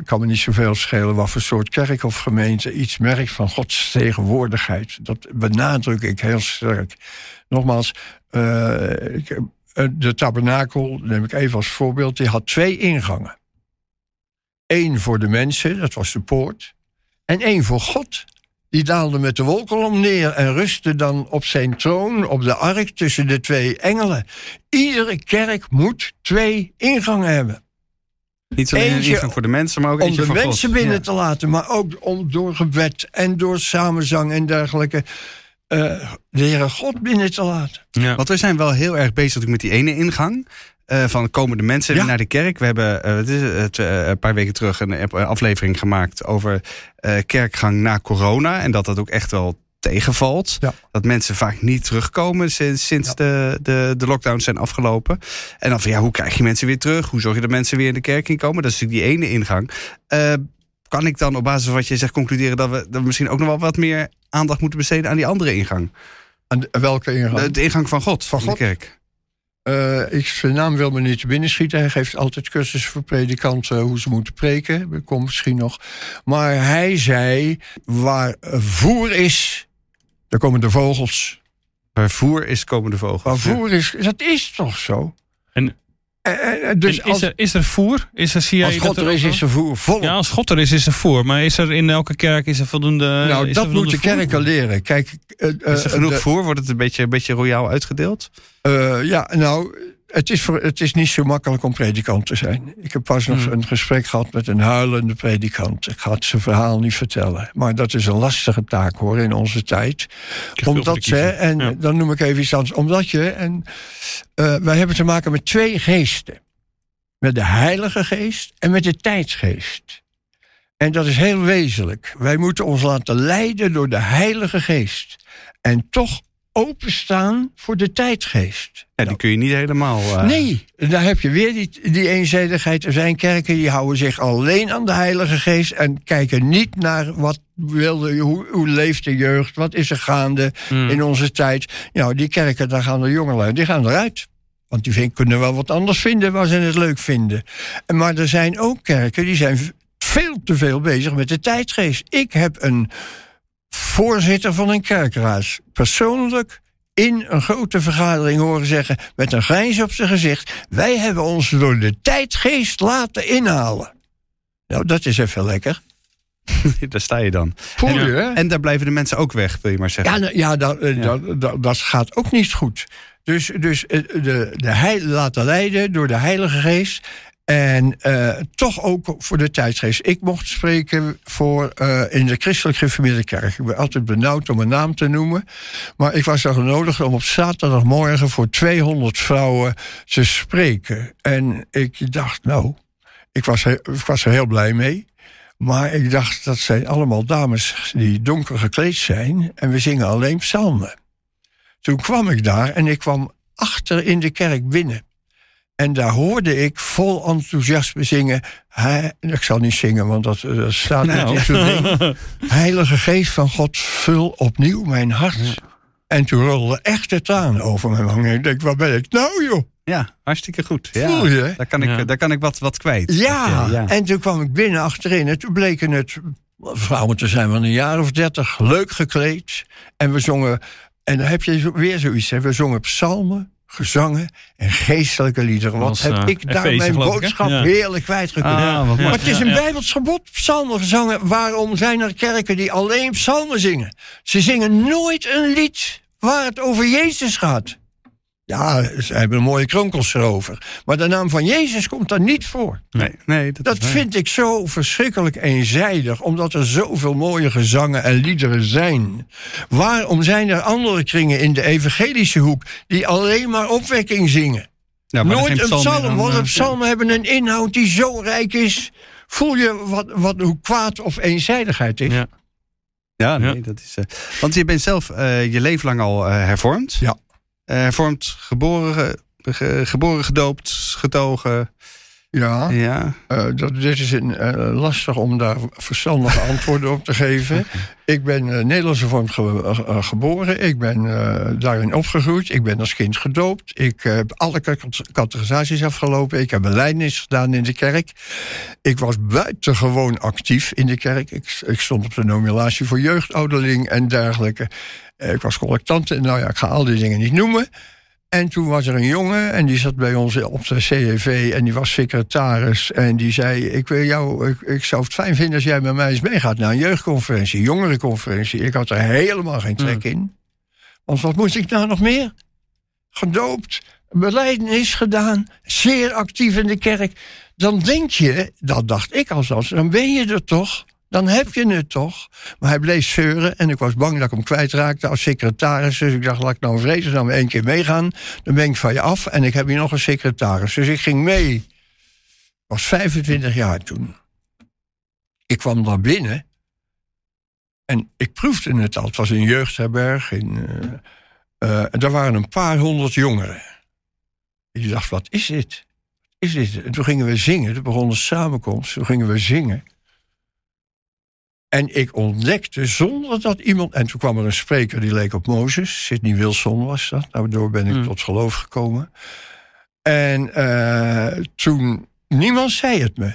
kan me niet zoveel schelen wat voor soort kerk of gemeente, iets merkt van Gods tegenwoordigheid. Dat benadruk ik heel sterk. Nogmaals, uh, de tabernakel, neem ik even als voorbeeld, die had twee ingangen. Eén voor de mensen, dat was de poort, en één voor God. Die daalde met de wolkolom neer en rustte dan op zijn troon op de ark tussen de twee engelen. Iedere kerk moet twee ingangen hebben. Niet alleen eentje, een ingang voor de mensen, maar ook om de mensen binnen te laten, maar ook om, door gebed en door samenzang en dergelijke. Uh, de Heere God binnen te laten. Ja. Want we zijn wel heel erg bezig met die ene ingang. Uh, van komen de mensen naar de kerk. We hebben uh, het is, een paar weken terug een aflevering gemaakt over kerkgang na corona. En dat dat ook echt wel tegenvalt. Dat mensen vaak niet terugkomen sinds, sinds de, de, de lockdowns zijn afgelopen. En dan van ja, hoe krijg je mensen weer terug? Hoe zorg je dat mensen weer in de kerk in komen? Dat is natuurlijk die ene ingang. Uh, kan ik dan op basis van wat je zegt concluderen dat we, dat we misschien ook nog wel wat meer aandacht moeten besteden aan die andere ingang? Aan welke ingang? De, ingang van God, van God? de kerk. Uh, ik, zijn naam wil me niet binnenschieten. Hij geeft altijd cursussen voor predikanten hoe ze moeten preken. Dat komt misschien nog. Maar hij zei: waar voer is, daar komen de vogels. Waar voer is, komen de vogels. Waar voer is, dat is toch zo? En, uh, dus is, er, is er voer? Is er, zie als God er is, is er voer. Vol. Ja, als God er is, is er voer. Maar is er in elke kerk is er voldoende Nou, dat moeten kerken leren. Kijk, uh, is er genoeg voer? Wordt het een beetje, een beetje royaal uitgedeeld? ja, nou het is, voor, het is niet zo makkelijk om predikant te zijn. Ik heb pas nog hmm. een gesprek gehad met een huilende predikant. Ik ga het zijn verhaal niet vertellen. Maar dat is een lastige taak hoor in onze tijd. Omdat ze, en dan noem ik even iets anders. Omdat je, en uh, wij hebben te maken met twee geesten: met de Heilige Geest en met de tijdsgeest. En dat is heel wezenlijk. Wij moeten ons laten leiden door de Heilige Geest. En toch openstaan voor de tijdgeest. Ja, die kun je niet helemaal. Uh... Nee, daar heb je weer die, die eenzijdigheid. Er zijn kerken die houden zich alleen aan de Heilige Geest en kijken niet naar wat wilde, hoe, hoe leeft de jeugd, wat is er gaande hmm. in onze tijd. Nou, die kerken, daar gaan de jongelui, die gaan eruit. Want die vind, kunnen wel wat anders vinden waar ze het leuk vinden. Maar er zijn ook kerken die zijn veel te veel bezig met de tijdgeest. Ik heb een voorzitter van een kerkraad. Persoonlijk in een grote vergadering horen zeggen, met een grijns op zijn gezicht: Wij hebben ons door de tijdgeest laten inhalen. Nou, dat is even lekker. daar sta je dan. Voel je, en, en, daar blijven de mensen ook weg, wil je maar zeggen. Ja, nou, ja, dat, eh, ja. Dat, dat, dat, gaat ook niet goed. Dus, dus eh, de, de heil, laten leiden door de Heilige Geest. En uh, toch ook voor de tijdsgeest. Ik mocht spreken voor, uh, in de christelijk gereformeerde kerk. Ik ben altijd benauwd om een naam te noemen. Maar ik was er genodigd om op zaterdagmorgen voor 200 vrouwen te spreken. En ik dacht, nou, ik was, ik was er heel blij mee. Maar ik dacht, dat zijn allemaal dames die donker gekleed zijn. En we zingen alleen psalmen. Toen kwam ik daar en ik kwam achter in de kerk binnen. En daar hoorde ik vol enthousiasme zingen. Hij, ik zal niet zingen, want dat, dat staat nou. niet in zo'n ding. Heilige Geest van God, vul opnieuw mijn hart. En toen rolde echt de tranen over mijn wangen. Ik denk, waar ben ik nou, joh? Ja, hartstikke goed. Ja, Voel je? Daar kan ik, daar kan ik wat, wat kwijt. Ja. ja. en toen kwam ik binnen achterin. En toen bleken het vrouwen te zijn van een jaar of dertig. Leuk gekleed. En we zongen... En dan heb je weer zoiets. Hè? We zongen psalmen, gezangen en geestelijke liederen. Wat heb uh, ik daar mijn boodschap ja. heerlijk kwijtgekund. Ah, maar het is een bijbels gebod, psalmen gezangen. Waarom zijn er kerken die alleen psalmen zingen? Ze zingen nooit een lied waar het over Jezus gaat. Ja, ze hebben een mooie kronkels erover. Maar de naam van Jezus komt daar niet voor. Nee, nee, dat, dat vind ik zo verschrikkelijk eenzijdig, omdat er zoveel mooie gezangen en liederen zijn. Waarom zijn er andere kringen in de evangelische hoek die alleen maar opwekking zingen? Ja, Nooit een psalm, want een psalmen hebben een inhoud die zo rijk is. Voel je wat, wat, hoe kwaad of eenzijdigheid is? Ja. Ja, nee, dat is. Uh, want je bent zelf uh, je leven lang al uh, hervormd. Ja. Hervormd, geboren, ge, geboren, gedoopt, getogen. Ja, ja. Uh, dat, dit is een, uh, lastig om daar verstandige antwoorden op te geven. Ik ben uh, Nederlands hervormd ge geboren. Ik ben daarin opgegroeid. Ik ben als kind gedoopt. Ik heb alle categorisaties afgelopen. Ik heb beleidnis gedaan in de kerk. Ik was buitengewoon actief in de kerk. Ik, ik stond op de nominatie voor jeugdouderling en dergelijke. Ik was collectant. Nou ja, ik ga al die dingen niet noemen. En toen was er een jongen en die zat bij ons op de CEV en die was secretaris. En die zei: Ik, wil jou, ik, ik zou het fijn vinden als jij met mij eens meegaat naar een jeugdconferentie, jongerenconferentie. Ik had er helemaal geen trek in. Want wat moest ik nou nog meer? Gedoopt, is gedaan, zeer actief in de kerk. Dan denk je, dat dacht ik althans, dan ben je er toch dan heb je het toch. Maar hij bleef zeuren en ik was bang dat ik hem kwijtraakte als secretaris. Dus ik dacht, laat ik nou vrezen, dan één keer meegaan. Dan ben ik van je af en ik heb hier nog een secretaris. Dus ik ging mee. Ik was 25 jaar toen. Ik kwam daar binnen en ik proefde het al. Het was een jeugdherberg. In, uh, uh, er waren een paar honderd jongeren. Ik dacht, wat is dit? Is dit? En toen gingen we zingen. Toen begon de samenkomst. Toen gingen we zingen. En ik ontdekte zonder dat iemand. En toen kwam er een spreker die leek op Mozes. Sidney Wilson was dat. Daardoor ben ik mm. tot geloof gekomen. En uh, toen. Niemand zei het me.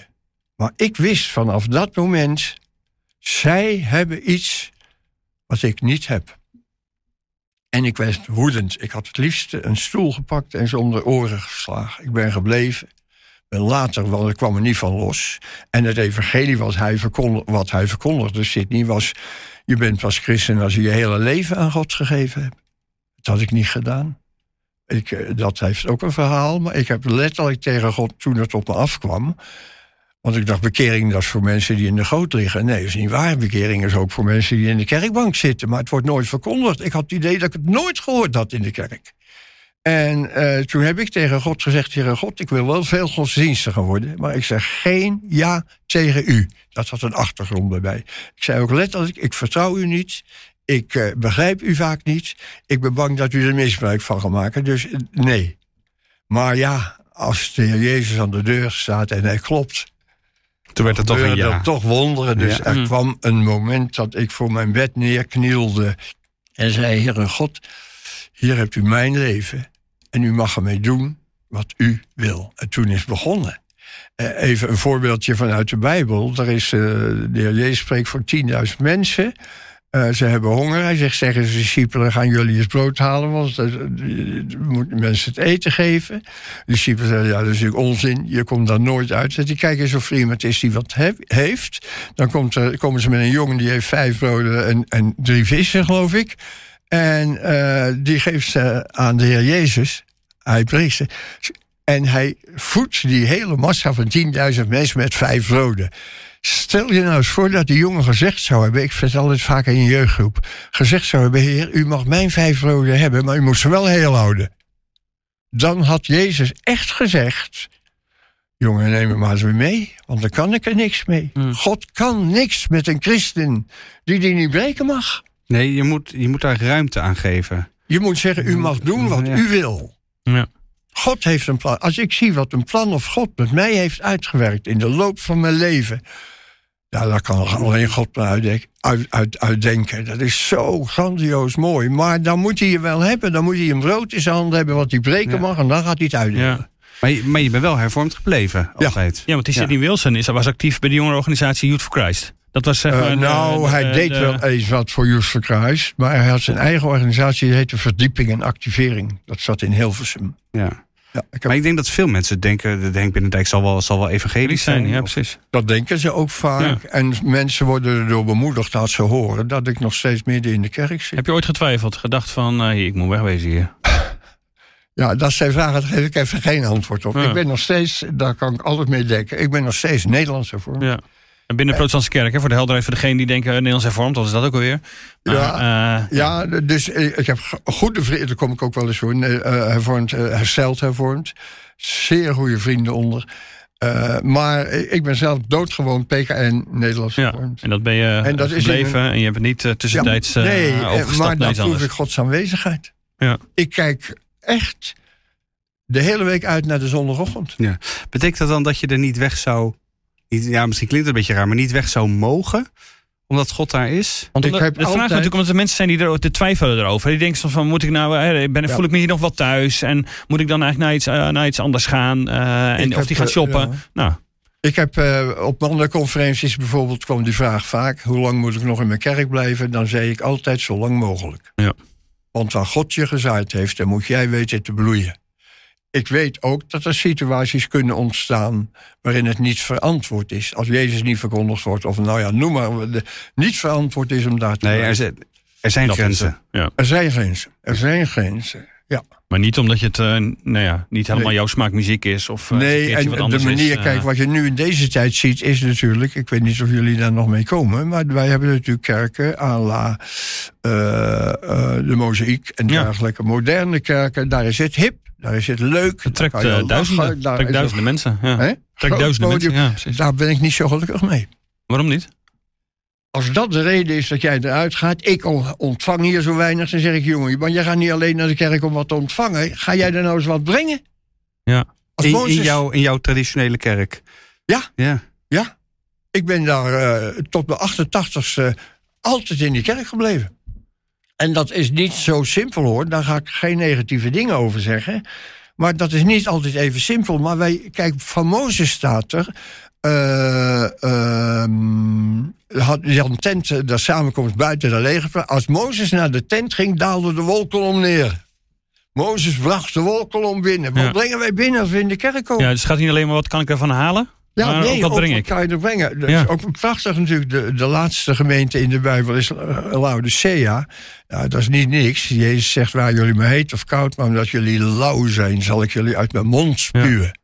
Maar ik wist vanaf dat moment. Zij hebben iets wat ik niet heb. En ik werd woedend. Ik had het liefst een stoel gepakt en de oren geslagen. Ik ben gebleven later, want ik kwam er niet van los. En het evangelie wat hij, verkondigde, wat hij verkondigde, Sidney, was... je bent pas christen als je je hele leven aan God gegeven hebt. Dat had ik niet gedaan. Ik, eh, dat heeft ook een verhaal, maar ik heb letterlijk tegen God toen het op me afkwam... Want ik dacht, bekering dat is voor mensen die in de goot liggen. Nee, dat is niet waar. Bekering is ook voor mensen die in de kerkbank zitten. Maar het wordt nooit verkondigd. Ik had het idee dat ik het nooit gehoord had in de kerk. En uh, toen heb ik tegen God gezegd: Heer God, ik wil wel veel godsdienstiger worden. Maar ik zeg geen ja tegen u. Dat had een achtergrond bij Ik zei ook letterlijk: Ik vertrouw u niet. Ik uh, begrijp u vaak niet. Ik ben bang dat u er misbruik van gaat maken. Dus uh, nee. Maar ja, als de Heer Jezus aan de deur staat en hij klopt. Toen werd het toch een ja. toch wonderen. Dus ja. er mm. kwam een moment dat ik voor mijn bed neerknielde. En zei: Heer God, hier hebt u mijn leven. En u mag ermee doen wat u wil. En toen is begonnen. Uh, even een voorbeeldje vanuit de Bijbel. Er is, uh, de heer Jezus spreekt voor 10.000 mensen. Uh, ze hebben honger. Hij zegt, zeggen ze discipelen, gaan jullie eens brood halen, want uh, moeten mensen het eten geven. De discipelen zeggen, ja, dat is natuurlijk onzin, je komt daar nooit uit. Zegt hij, kijk eens of er iemand is die wat he heeft. Dan komt er, komen ze met een jongen die heeft vijf broden en, en drie vissen, geloof ik. En uh, die geeft ze aan de Heer Jezus. Hij ze. En hij voedt die hele massa van 10.000 mensen met vijf broden. Stel je nou eens voor dat die jongen gezegd zou hebben, ik vertel dit vaak in je jeugdgroep, gezegd zou hebben, heer, u mag mijn vijf broden hebben, maar u moet ze wel heel houden. Dan had Jezus echt gezegd, jongen, neem me maar eens weer mee, want dan kan ik er niks mee. Hmm. God kan niks met een christen die die niet breken mag. Nee, je moet, je moet daar ruimte aan geven. Je moet zeggen, u mag doen wat u wil. Ja. God heeft een plan. Als ik zie wat een plan of God met mij heeft uitgewerkt in de loop van mijn leven. Ja, daar kan alleen God me uit, uit, uitdenken. Dat is zo grandioos mooi. Maar dan moet hij je wel hebben. Dan moet hij een brood in zijn hand hebben wat hij breken mag. En dan gaat hij het uitdelen. Ja. Maar je, maar je bent wel hervormd gebleven, altijd. Ja, ja want die Sidney Wilson is, was actief bij de jongerenorganisatie Youth for Christ. Dat was zeg uh, nou, hij deed wel eens wat voor for Christ. Maar hij had zijn eigen organisatie, die heette Verdieping en Activering. Dat zat in Hilversum. Ja. Ja, ik Maar ik denk dat veel mensen denken, de Denk Binnendijk zal wel, zal wel evangelisch zijn. Ja, precies. Dat denken ze ook vaak. En mensen worden erdoor bemoedigd als ze horen dat ik nog steeds midden in de kerk zit. Heb je ooit getwijfeld, gedacht van, uh, ik moet wegwezen hier? Ja, dat zijn vragen, daar geef ik even geen antwoord op. Ik ben nog steeds, daar kan ik altijd mee denken, ik ben nog steeds Nederlands ervoor. Ja. En binnen de protestantse kerk, hè, voor de helderheid voor degene die denken uh, Nederlands hervormd, wat is dat ook alweer? Maar, ja, uh, ja, dus ik heb goede vrienden, daar kom ik ook wel eens voor, uh, hervormd, hersteld hervormd. Zeer goede vrienden onder. maar ik ben zelf doodgewoon PKN Nederlands ja, En dat ben je en dat gebleven een... en je hebt het niet tussentijds ja, Nee, maar dan proef ik Gods aanwezigheid. Ja. Ik kijk echt de hele week uit naar de zondagochtend. Ja. Betekent dat dan dat je er niet weg zou ja, misschien klinkt het een beetje raar, maar niet weg zou mogen omdat God daar is? Want ik heb de vraag natuurlijk omdat er mensen zijn die er te twijfelen erover. Die denken van, moet ik nou, hè, ben, voel ik me hier nog wel thuis? En moet ik dan eigenlijk naar iets, uh, naar iets anders gaan? Uh, en, of die gaat shoppen? nou. Ik heb uh, op mandenconferenties bijvoorbeeld kwam die vraag vaak: hoe lang moet ik nog in mijn kerk blijven? Dan zei ik altijd zo lang mogelijk. Ja. Want waar God je gezaaid heeft, dan moet jij weten te bloeien ik weet ook dat er situaties kunnen ontstaan waarin het niet verantwoord is. Als Jezus niet verkondigd wordt, of nou ja, noem maar, de, niet verantwoord is om daar te Nee, er zijn, er zijn grenzen. Ja. Er zijn grenzen. Er zijn grenzen. Ja. Maar niet omdat je het uh, nou ja, niet helemaal jouw smaak muziek is. Of, uh, nee, en wat de manier, is, kijk, wat je nu in deze tijd ziet, is natuurlijk, ik weet niet of jullie daar nog mee komen, maar wij hebben natuurlijk kerken à la uh, de mozaïek en dergelijke. Moderne kerken, daar is het hip, daar is het leuk. Het trekt uh, duizenden, trekt duizenden mensen. Ja. Trekt duizenden mensen, ja. Daar ben ik niet zo gelukkig mee. Waarom niet? Als dat de reden is dat jij eruit gaat, ik ontvang hier zo weinig, dan zeg ik, jongen, want jij gaat niet alleen naar de kerk om wat te ontvangen. Ga jij er nou eens wat brengen? Ja. In, in, jouw, in jouw traditionele kerk? Ja. Ja. ja. Ik ben daar uh, tot de 88ste altijd in die kerk gebleven. En dat is niet zo simpel hoor, daar ga ik geen negatieve dingen over zeggen. Maar dat is niet altijd even simpel. Maar wij, kijk, van Mozes staat er. Uh, uh, had Jan Tent, de samenkomst buiten de leger. Als Mozes naar de tent ging, daalde de wolkolom neer. Mozes bracht de wolkolom binnen. Wat brengen wij binnen als we in de kerk komen? Ja, dus het gaat niet alleen maar wat kan ik ervan halen? Ja, maar nee, ook ik? kan je brengen. Dat is ook prachtig natuurlijk. De, de laatste gemeente in de Bijbel is Laodicea. Ja, dat is niet niks. Jezus zegt waar jullie me heet of koud, maar omdat jullie lauw zijn, zal ik jullie uit mijn mond spuwen.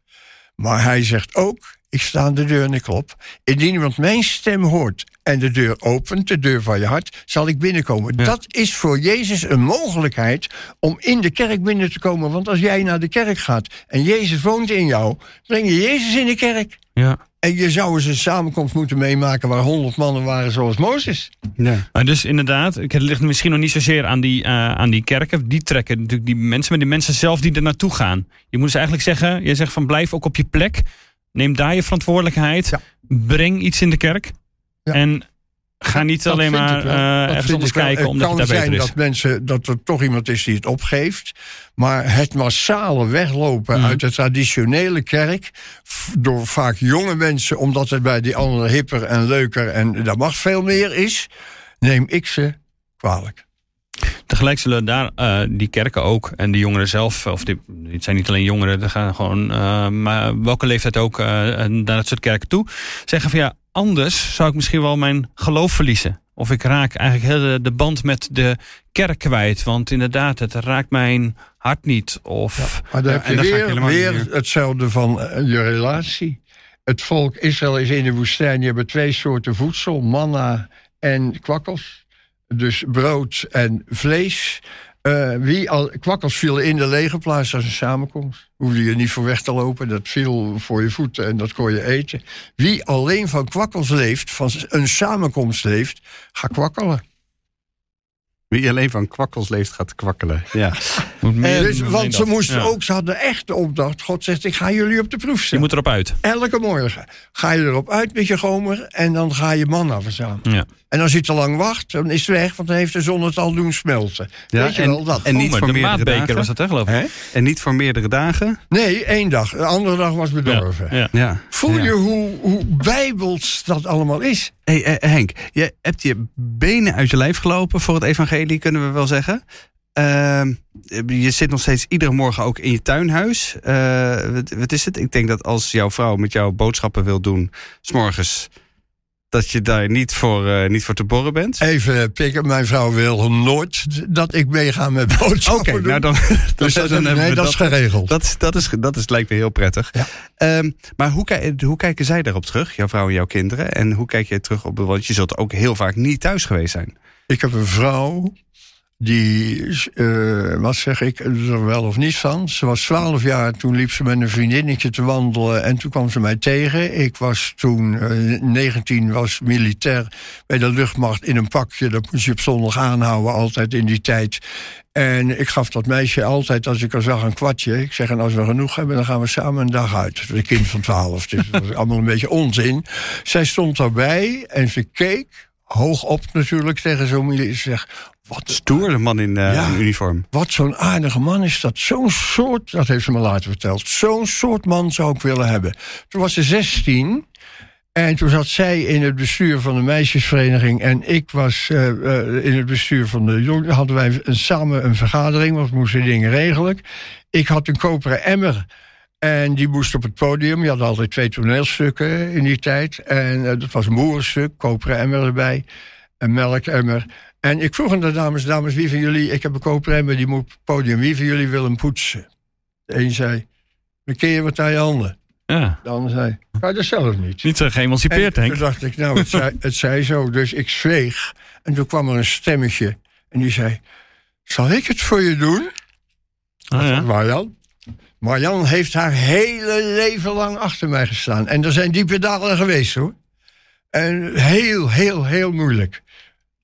Maar hij zegt ook, ik sta aan de deur en ik klop. Indien iemand mijn stem hoort en de deur opent, de deur van je hart, zal ik binnenkomen. Dat is voor Jezus een mogelijkheid om in de kerk binnen te komen. Want als jij naar de kerk gaat en Jezus woont in jou, breng je Jezus in de kerk. Ja. En je zou eens een samenkomst moeten meemaken waar honderd mannen waren zoals Mozes. Ja. Maar dus inderdaad, het ligt misschien nog niet zozeer aan die, uh, aan die kerken. Die trekken natuurlijk die mensen, maar die mensen zelf die er naartoe gaan. Je moet dus eigenlijk zeggen, je zegt van blijf ook op je plek. Neem daar je verantwoordelijkheid. Breng iets in de kerk. En ga niet alleen maar uh, ergens anders kijken omdat het kan zijn dat, mensen, dat er toch iemand is die het opgeeft. Maar het massale weglopen mhm. uit de traditionele kerk... door vaak jonge mensen, omdat het bij die andere hipper en leuker... en daar mag veel meer is, neem ik ze kwalijk. Tegelijk zullen daar uh, die kerken ook en de jongeren zelf, of die, het zijn niet alleen jongeren, er gaan gewoon, uh, maar welke leeftijd ook uh, naar dat soort kerken toe, zeggen van ja, anders zou ik misschien wel mijn geloof verliezen. Of ik raak eigenlijk heel de band met de kerk kwijt. Want inderdaad, het raakt mijn hart niet. Of, ja, maar dan heb je weer, weer hetzelfde van je relatie. Het volk Israël is in de woestijn. Je hebt twee soorten voedsel, manna en kwakkels. Dus brood en vlees. Uh, wie al, kwakkels vielen in de legerplaats als een samenkomst. Hoefde je niet voor weg te lopen. Dat viel voor je voeten en dat kon je eten. Wie alleen van kwakkels leeft, van een samenkomst leeft, ga kwakkelen. Wie alleen van kwakkels leeft, gaat kwakkelen. Ja. en, dus, want ze moesten ook, ze hadden echt de opdracht. God zegt, ik ga jullie op de proef zetten. Je moet erop uit. Elke morgen ga je erop uit met je gomer en dan ga je manna verzamelen. Ja. En als je te lang wacht, dan is het weg, want dan heeft de zon het al doen smelten. Ja, Weet je en, wel dat? En niet oh, voor meerdere dagen. was het, hè, geloof ik? En niet voor meerdere dagen? Nee, één dag. De andere dag was bedorven. Ja. Voel je hoe, hoe bijbels dat allemaal is? Hey, eh, Henk, je hebt je benen uit je lijf gelopen voor het evangelie, kunnen we wel zeggen. Ehm, je zit nog steeds iedere morgen ook in je tuinhuis. Uh, wat, wat, is het? Ik denk dat als jouw vrouw met jou boodschappen wil doen, s'morgens dat je daar niet voor, uh, niet voor te borren bent? Even pikken, mijn vrouw wil nooit dat ik meega met boodschappen Oké, nou dan, dus dan, dan, nee, dat, is geregeld. Dat, dat, is, dat is, lijkt me heel prettig. Ja. Um, maar hoe, hoe kijken zij daarop terug, jouw vrouw en jouw kinderen? En hoe kijk je terug op, want je zult ook heel vaak niet thuis geweest zijn. Ik heb een vrouw die, uh, wat zeg ik, er wel of niet van. Ze was twaalf jaar, toen liep ze met een vriendinnetje te wandelen... en toen kwam ze mij tegen. Ik was toen uh, eh, 19, was militair bij de luchtmacht in een pakje. Dat moest je op zondag aanhouden, altijd in die tijd. En ik gaf dat meisje altijd, als ik er zag, een kwartje. Ik zeg, en als we genoeg hebben, dan gaan we samen een dag uit. Een kind van twaalf, dus dat was allemaal een beetje onzin. Zij stond daarbij en ze keek hoog op natuurlijk tegen zo'n. Zeg, wat stoer, de man in, uh, uniform. Wat zo'n aardige man is dat. Zo'n soort, dat heeft ze me later verteld. Zo'n soort man zou ik willen hebben. Toen was ze 16. En toen zat zij in het bestuur van de meisjesvereniging. En ik was uh, uh, in het bestuur van de jongen. Hadden wij een, samen een vergadering, want we moesten dingen regelen. Ik had een koperen emmer. En die moest op het podium. Je had altijd twee toneelstukken in die tijd. En dat was een boerenstuk, koperen emmer erbij. Een melkemmer. En ik vroeg aan de dames, dames, wie van jullie, ik heb een koopruimer, die moet op het podium, wie van jullie wil hem poetsen? De een zei, ken je wat aan je handen? Ja. De ander zei, ga je dat zelf niet. Niet zo geëmancipeerd, Henk. Toen dacht ik, nou, het zei, het zei zo. Dus ik zweeg. En toen kwam er een stemmetje. En die zei, zal ik het voor je doen? Oh, ja. Marjan. Marjan heeft haar hele leven lang achter mij gestaan. En er zijn diepe dalen geweest, hoor. En heel, heel, heel moeilijk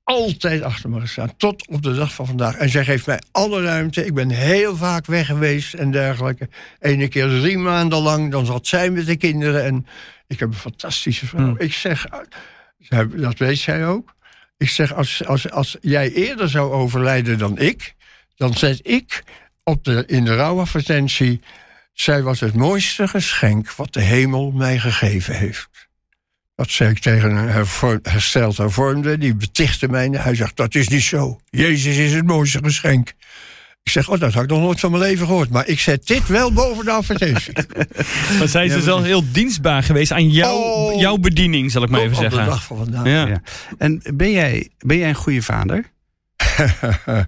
altijd achter me gestaan. Tot op de dag van vandaag. En zij geeft mij alle ruimte. Ik ben heel vaak weg geweest en dergelijke. Ene keer drie maanden lang. Dan zat zij met de kinderen. En ik heb een fantastische vrouw. Hmm. Ik zeg, dat weet zij ook. Ik zeg, als, als, als jij eerder zou overlijden dan ik... dan zet ik op de, in de rouwadvertentie... zij was het mooiste geschenk wat de hemel mij gegeven heeft. Dat zei ik tegen een hersteld hervormde. Die betichtte mij. Hij zegt, dat is niet zo. Jezus is het mooiste geschenk. Ik zeg, oh, dat had ik nog nooit van mijn leven gehoord. Maar ik zet dit wel boven de advertentie. maar zijn ze wel heel dienstbaar geweest aan jou, oh, jouw bediening, zal ik maar even zeggen. Op de dag van vandaag. Ja. ja. En ben jij, ben jij een goede vader?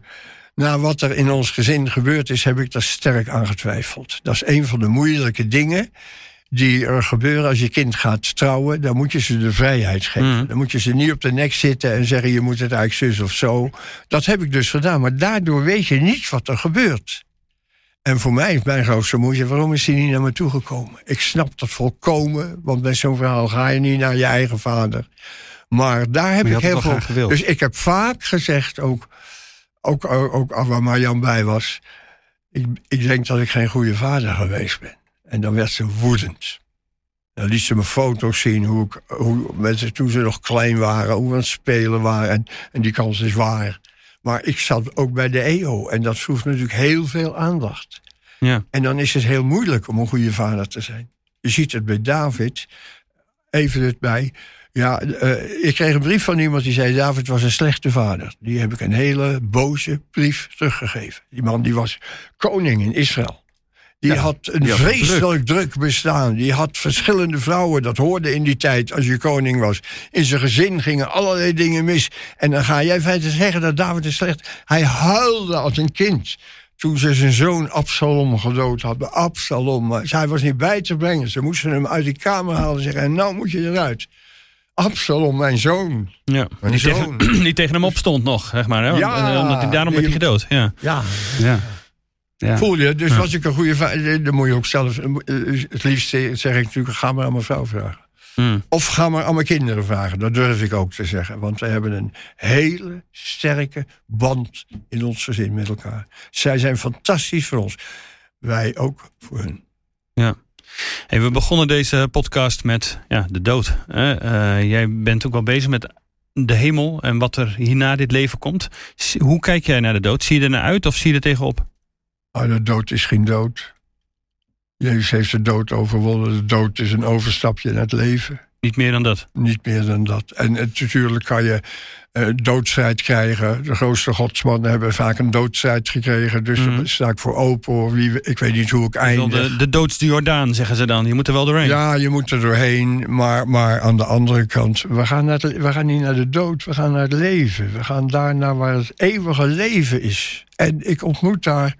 Na wat er in ons gezin gebeurd is, heb ik daar sterk aan getwijfeld. Dat is een van de moeilijke dingen die er gebeuren als je kind gaat trouwen, dan moet je ze de vrijheid geven. Mm. Dan moet je ze niet op de nek zitten en zeggen: je moet het eigenlijk zus of zo. Dat heb ik dus gedaan, maar daardoor weet je niet wat er gebeurt. En voor mij is mijn grootste moeite: waarom is hij niet naar me toegekomen? Ik snap dat volkomen, want bij zo'n verhaal ga je niet naar je eigen vader. Maar daar heb ik heel veel. Dus ik heb vaak gezegd, ook, ook, ook, ook waar Marjan bij was. Ik, ik denk dat ik geen goede vader geweest ben. En dan werd ze woedend. Dan liet ze me foto's zien hoe, ik, hoe mensen toen ze nog klein waren, hoe we aan het spelen waren. En, en die kans is waar. Maar ik zat ook bij de EO en dat vroeg natuurlijk heel veel aandacht. Ja. En dan is het heel moeilijk om een goede vader te zijn. Je ziet het bij David, even het bij. Ja, uh, ik kreeg een brief van iemand die zei... David was een slechte vader. Die heb ik een hele boze brief teruggegeven. Die man die was koning in Israël. Die had een vreselijk druk. bestaan. Die had verschillende vrouwen. Dat hoorde in die tijd als je koning was. In zijn gezin gingen allerlei dingen mis. En dan ga jij feitelijk zeggen dat David is slecht. Hij huilde als een kind toen ze zijn zoon Absalom gedood hadden. Absalom, hij was niet bij te brengen. Ze moesten hem uit die kamer halen en zeggen... en nou moet je eruit. Absalom, mijn zoon. Ja, mijn zoon. Tegen, tegen hem opstond nog, zeg maar. Hè? Ja, Omdat hij, daarom werd hij gedood. Ja. ja. ja. Ja. Voel je? Dus was ik een goede vader, dan moet je ook zelf... Eh, het liefst zeg ik natuurlijk, ga maar aan mijn vrouw vragen. Hmm. Of ga maar aan mijn kinderen vragen. Dat durf ik ook te zeggen. Want we hebben een hele sterke band in ons gezin met elkaar. Zij zijn fantastisch voor ons. Wij ook voor hun. Ja. Hey, we begonnen deze podcast met ja, de dood. Uh, jij bent ook wel bezig met de hemel en wat er hierna dit leven komt. Hoe kijk jij naar de dood? Zie je er naar uit of zie je er tegenop? Oh, de dood is geen dood. Jezus heeft de dood overwonnen. De dood is een overstapje naar het leven. Niet meer dan dat? Niet meer dan dat. En, natuurlijk kan je uh, doodstrijd krijgen. De grootste godsmannen hebben vaak een doodstrijd gekregen. Dus mm daar sta ik voor open. Wie, ik weet niet hoe ik eindig. De, de doodste Jordaan, zeggen ze dan. Je moet er wel doorheen. Ja, je moet er doorheen. Maar, maar aan de andere kant, we gaan, naar we gaan niet naar de dood. We gaan naar het leven. We gaan daar naar waar het eeuwige leven is. En ik ontmoet daar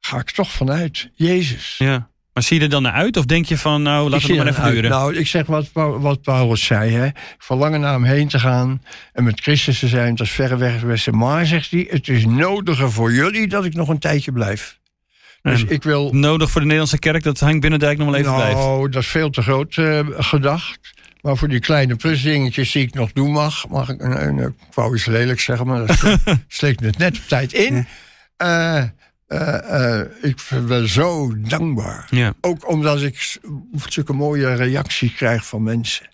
ga ik toch vanuit Jezus. Ja. Maar zie je er dan naar uit? Of denk je van, nou, laat het maar even duren? Nou, ik zeg wat, wat Paulus zei. Hè. Verlangen naar hem heen te gaan en met Christus te zijn, dat is verreweg het beste. Maar, zegt hij, het is nodiger voor jullie dat ik nog een tijdje blijf. Dus ik wil... Nodig voor de Nederlandse kerk dat Hank Binnendijk nog wel even nou, blijft? Nou, dat is veel te groot uh, gedacht. Maar voor die kleine plusdingetjes die ik nog doen mag... mag ik, een, ik wou iets lelijk zeggen, maar dat sleekt het net op tijd in... Uh, uh, ik ben zo dankbaar. Ja. Ook omdat ik zulke mooie reacties krijg van mensen.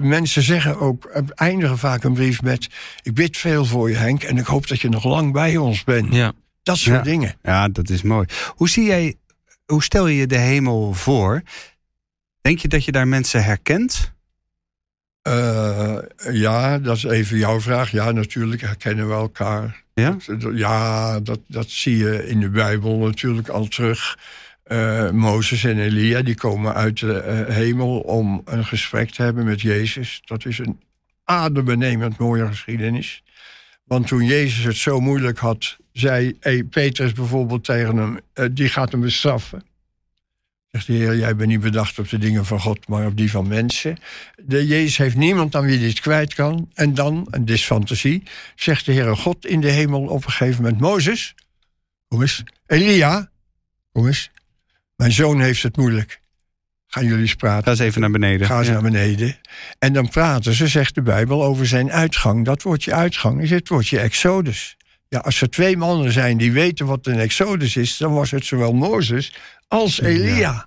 Mensen zeggen ook, eindigen vaak een brief met... ik bid veel voor je Henk en ik hoop dat je nog lang bij ons bent. Ja. Dat soort dingen. Ja, dat is mooi. Hoe, zie jij, hoe stel je je de hemel voor? Denk je dat je daar mensen herkent? Uh, ja, dat is even jouw vraag. Ja, natuurlijk herkennen we elkaar. Ja, ja dat, dat zie je in de Bijbel natuurlijk al terug. Uh, Mozes en Elia die komen uit de uh, hemel om een gesprek te hebben met Jezus. Dat is een adembenemend mooie geschiedenis. Want toen Jezus het zo moeilijk had, zei hey, Petrus bijvoorbeeld tegen hem: uh, die gaat hem bestraffen. Zegt de Heer, jij bent niet bedacht op de dingen van God, maar op die van mensen. De Jezus heeft niemand aan wie dit kwijt kan. En dan, en dit is fantasie, zegt de Heer God in de hemel op een gegeven moment... Mozes, kom eens. Elia, kom eens. Mijn zoon heeft het moeilijk. Gaan jullie eens praten. Ga eens even naar beneden. Ga eens naar beneden. En dan praten ze, zegt de Bijbel, over zijn uitgang. Dat woordje uitgang is het woordje exodus. Ja, als er twee mannen zijn die weten wat een exodus is... dan was het zowel Mozes als Elia.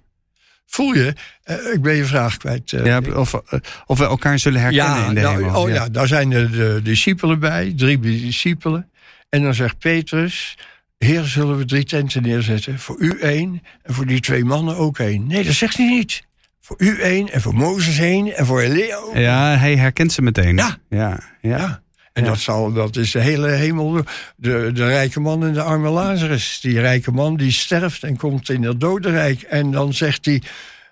Voel je? Uh, ik ben je vraag kwijt. Uh, ja, of, uh, of we elkaar zullen herkennen in de nou, hemel. Oh ja. daar zijn de, de, discipelen bij, drie discipelen. En dan zegt Petrus, heer, zullen we drie tenten neerzetten? Voor u één en voor die twee mannen ook één. Nee, dat zegt hij niet. Voor u één en voor Mozes één en voor Elia ook. Ja, hij herkent ze meteen. Ja. Ja, ja. Ja. En dat, zal, dat is de hele hemel. De, de rijke man en de arme Lazarus. Die rijke man die sterft en komt in het dodenrijk. En dan zegt hij,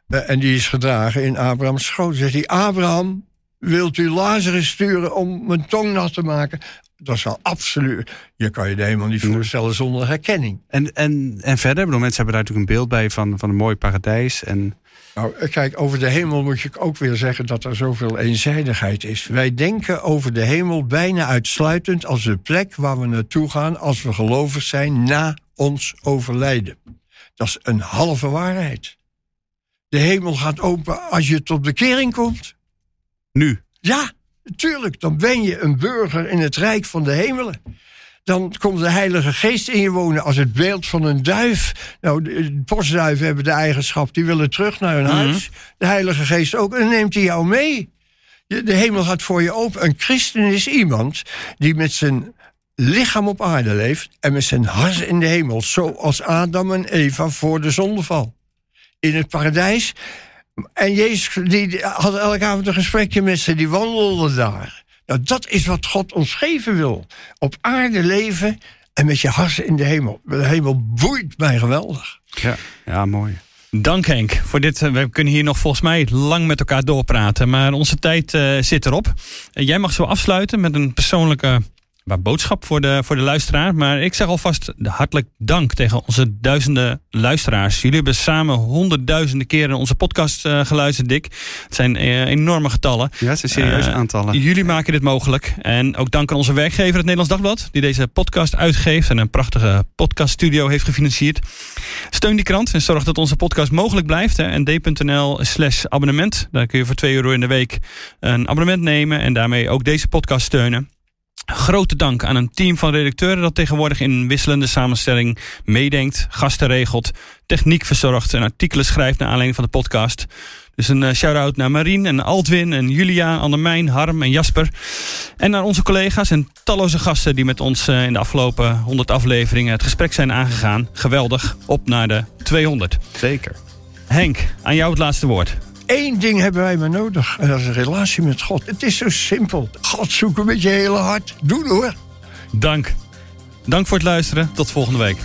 uh, en die is gedragen in Abrahams schoot. Zegt hij, Abraham, wilt u Lazarus sturen om mijn tong nat te maken? Dat absoluut. Je kan je de helemaal niet voorstellen zonder herkenning. En, en, en verder, bedoel, mensen hebben daar natuurlijk een beeld bij van, van een mooi paradijs. En nou, kijk, over de hemel moet je ook weer zeggen dat er zoveel eenzijdigheid is. Wij denken over de hemel bijna uitsluitend als de plek waar we naartoe gaan als we gelovig zijn na ons overlijden. Dat is een halve waarheid. De hemel gaat open als je tot bekering komt. Nu? Ja, natuurlijk. Dan ben je een burger in het rijk van de hemelen dan komt de Heilige Geest in je wonen als het beeld van een duif. Nou, de postduiven hebben de eigenschap, die willen terug naar hun mhm. huis. De Heilige Geest ook, en dan neemt hij jou mee. De hemel gaat voor je open. Een christen is iemand die met zijn lichaam op aarde leeft en met zijn hart in de hemel, zoals Adam en Eva voor de zondeval. In het paradijs En Jezus die had elke avond een gesprekje met ze, die wandelde daar. Nou, dat is wat God ons geven wil. Op aarde leven en met je hart in de hemel. De hemel boeit mij geweldig. Ja, ja mooi. Dank Henk voor dit. Eh, we kunnen hier nog volgens mij lang met elkaar doorpraten. Maar onze tijd uh, zit erop. jij mag zo afsluiten met een persoonlijke maar boodschap voor de, voor de luisteraar. Maar ik zeg alvast hartelijk dank tegen onze duizenden luisteraars. Jullie hebben samen honderdduizenden keren onze podcast uh, geluisterd, Dick. Het zijn uh, enorme getallen. Ja, het zijn serieuze uh, aantallen. Jullie maken dit mogelijk. En ook dank aan onze werkgever, het Nederlands Dagblad, die deze podcast uitgeeft en een prachtige podcaststudio heeft gefinancierd. Steun die krant en zorg dat onze podcast mogelijk blijft. nd.nl slash abonnement. Daar kun je voor 2 euro in de week een abonnement nemen en daarmee ook deze podcast steunen. Grote dank aan een team van redacteuren dat tegenwoordig in wisselende samenstelling meedenkt, gasten regelt, techniek verzorgt en artikelen schrijft naar aanleiding van de podcast. Dus een uh, shout-out naar Marien en Altwin en Julia, Annemijn, Harm en Jasper. En naar onze collega's en talloze gasten die met ons uh, in de afgelopen 100 afleveringen het gesprek zijn aangegaan. Geweldig, op naar de 200. Zeker. Henk, aan jou het laatste woord. Eén ding hebben wij maar nodig. En dat is een relatie met God. Het is zo simpel. God zoeken met je hele hart. Doen hoor. Dank. Dank voor het luisteren. Tot volgende week.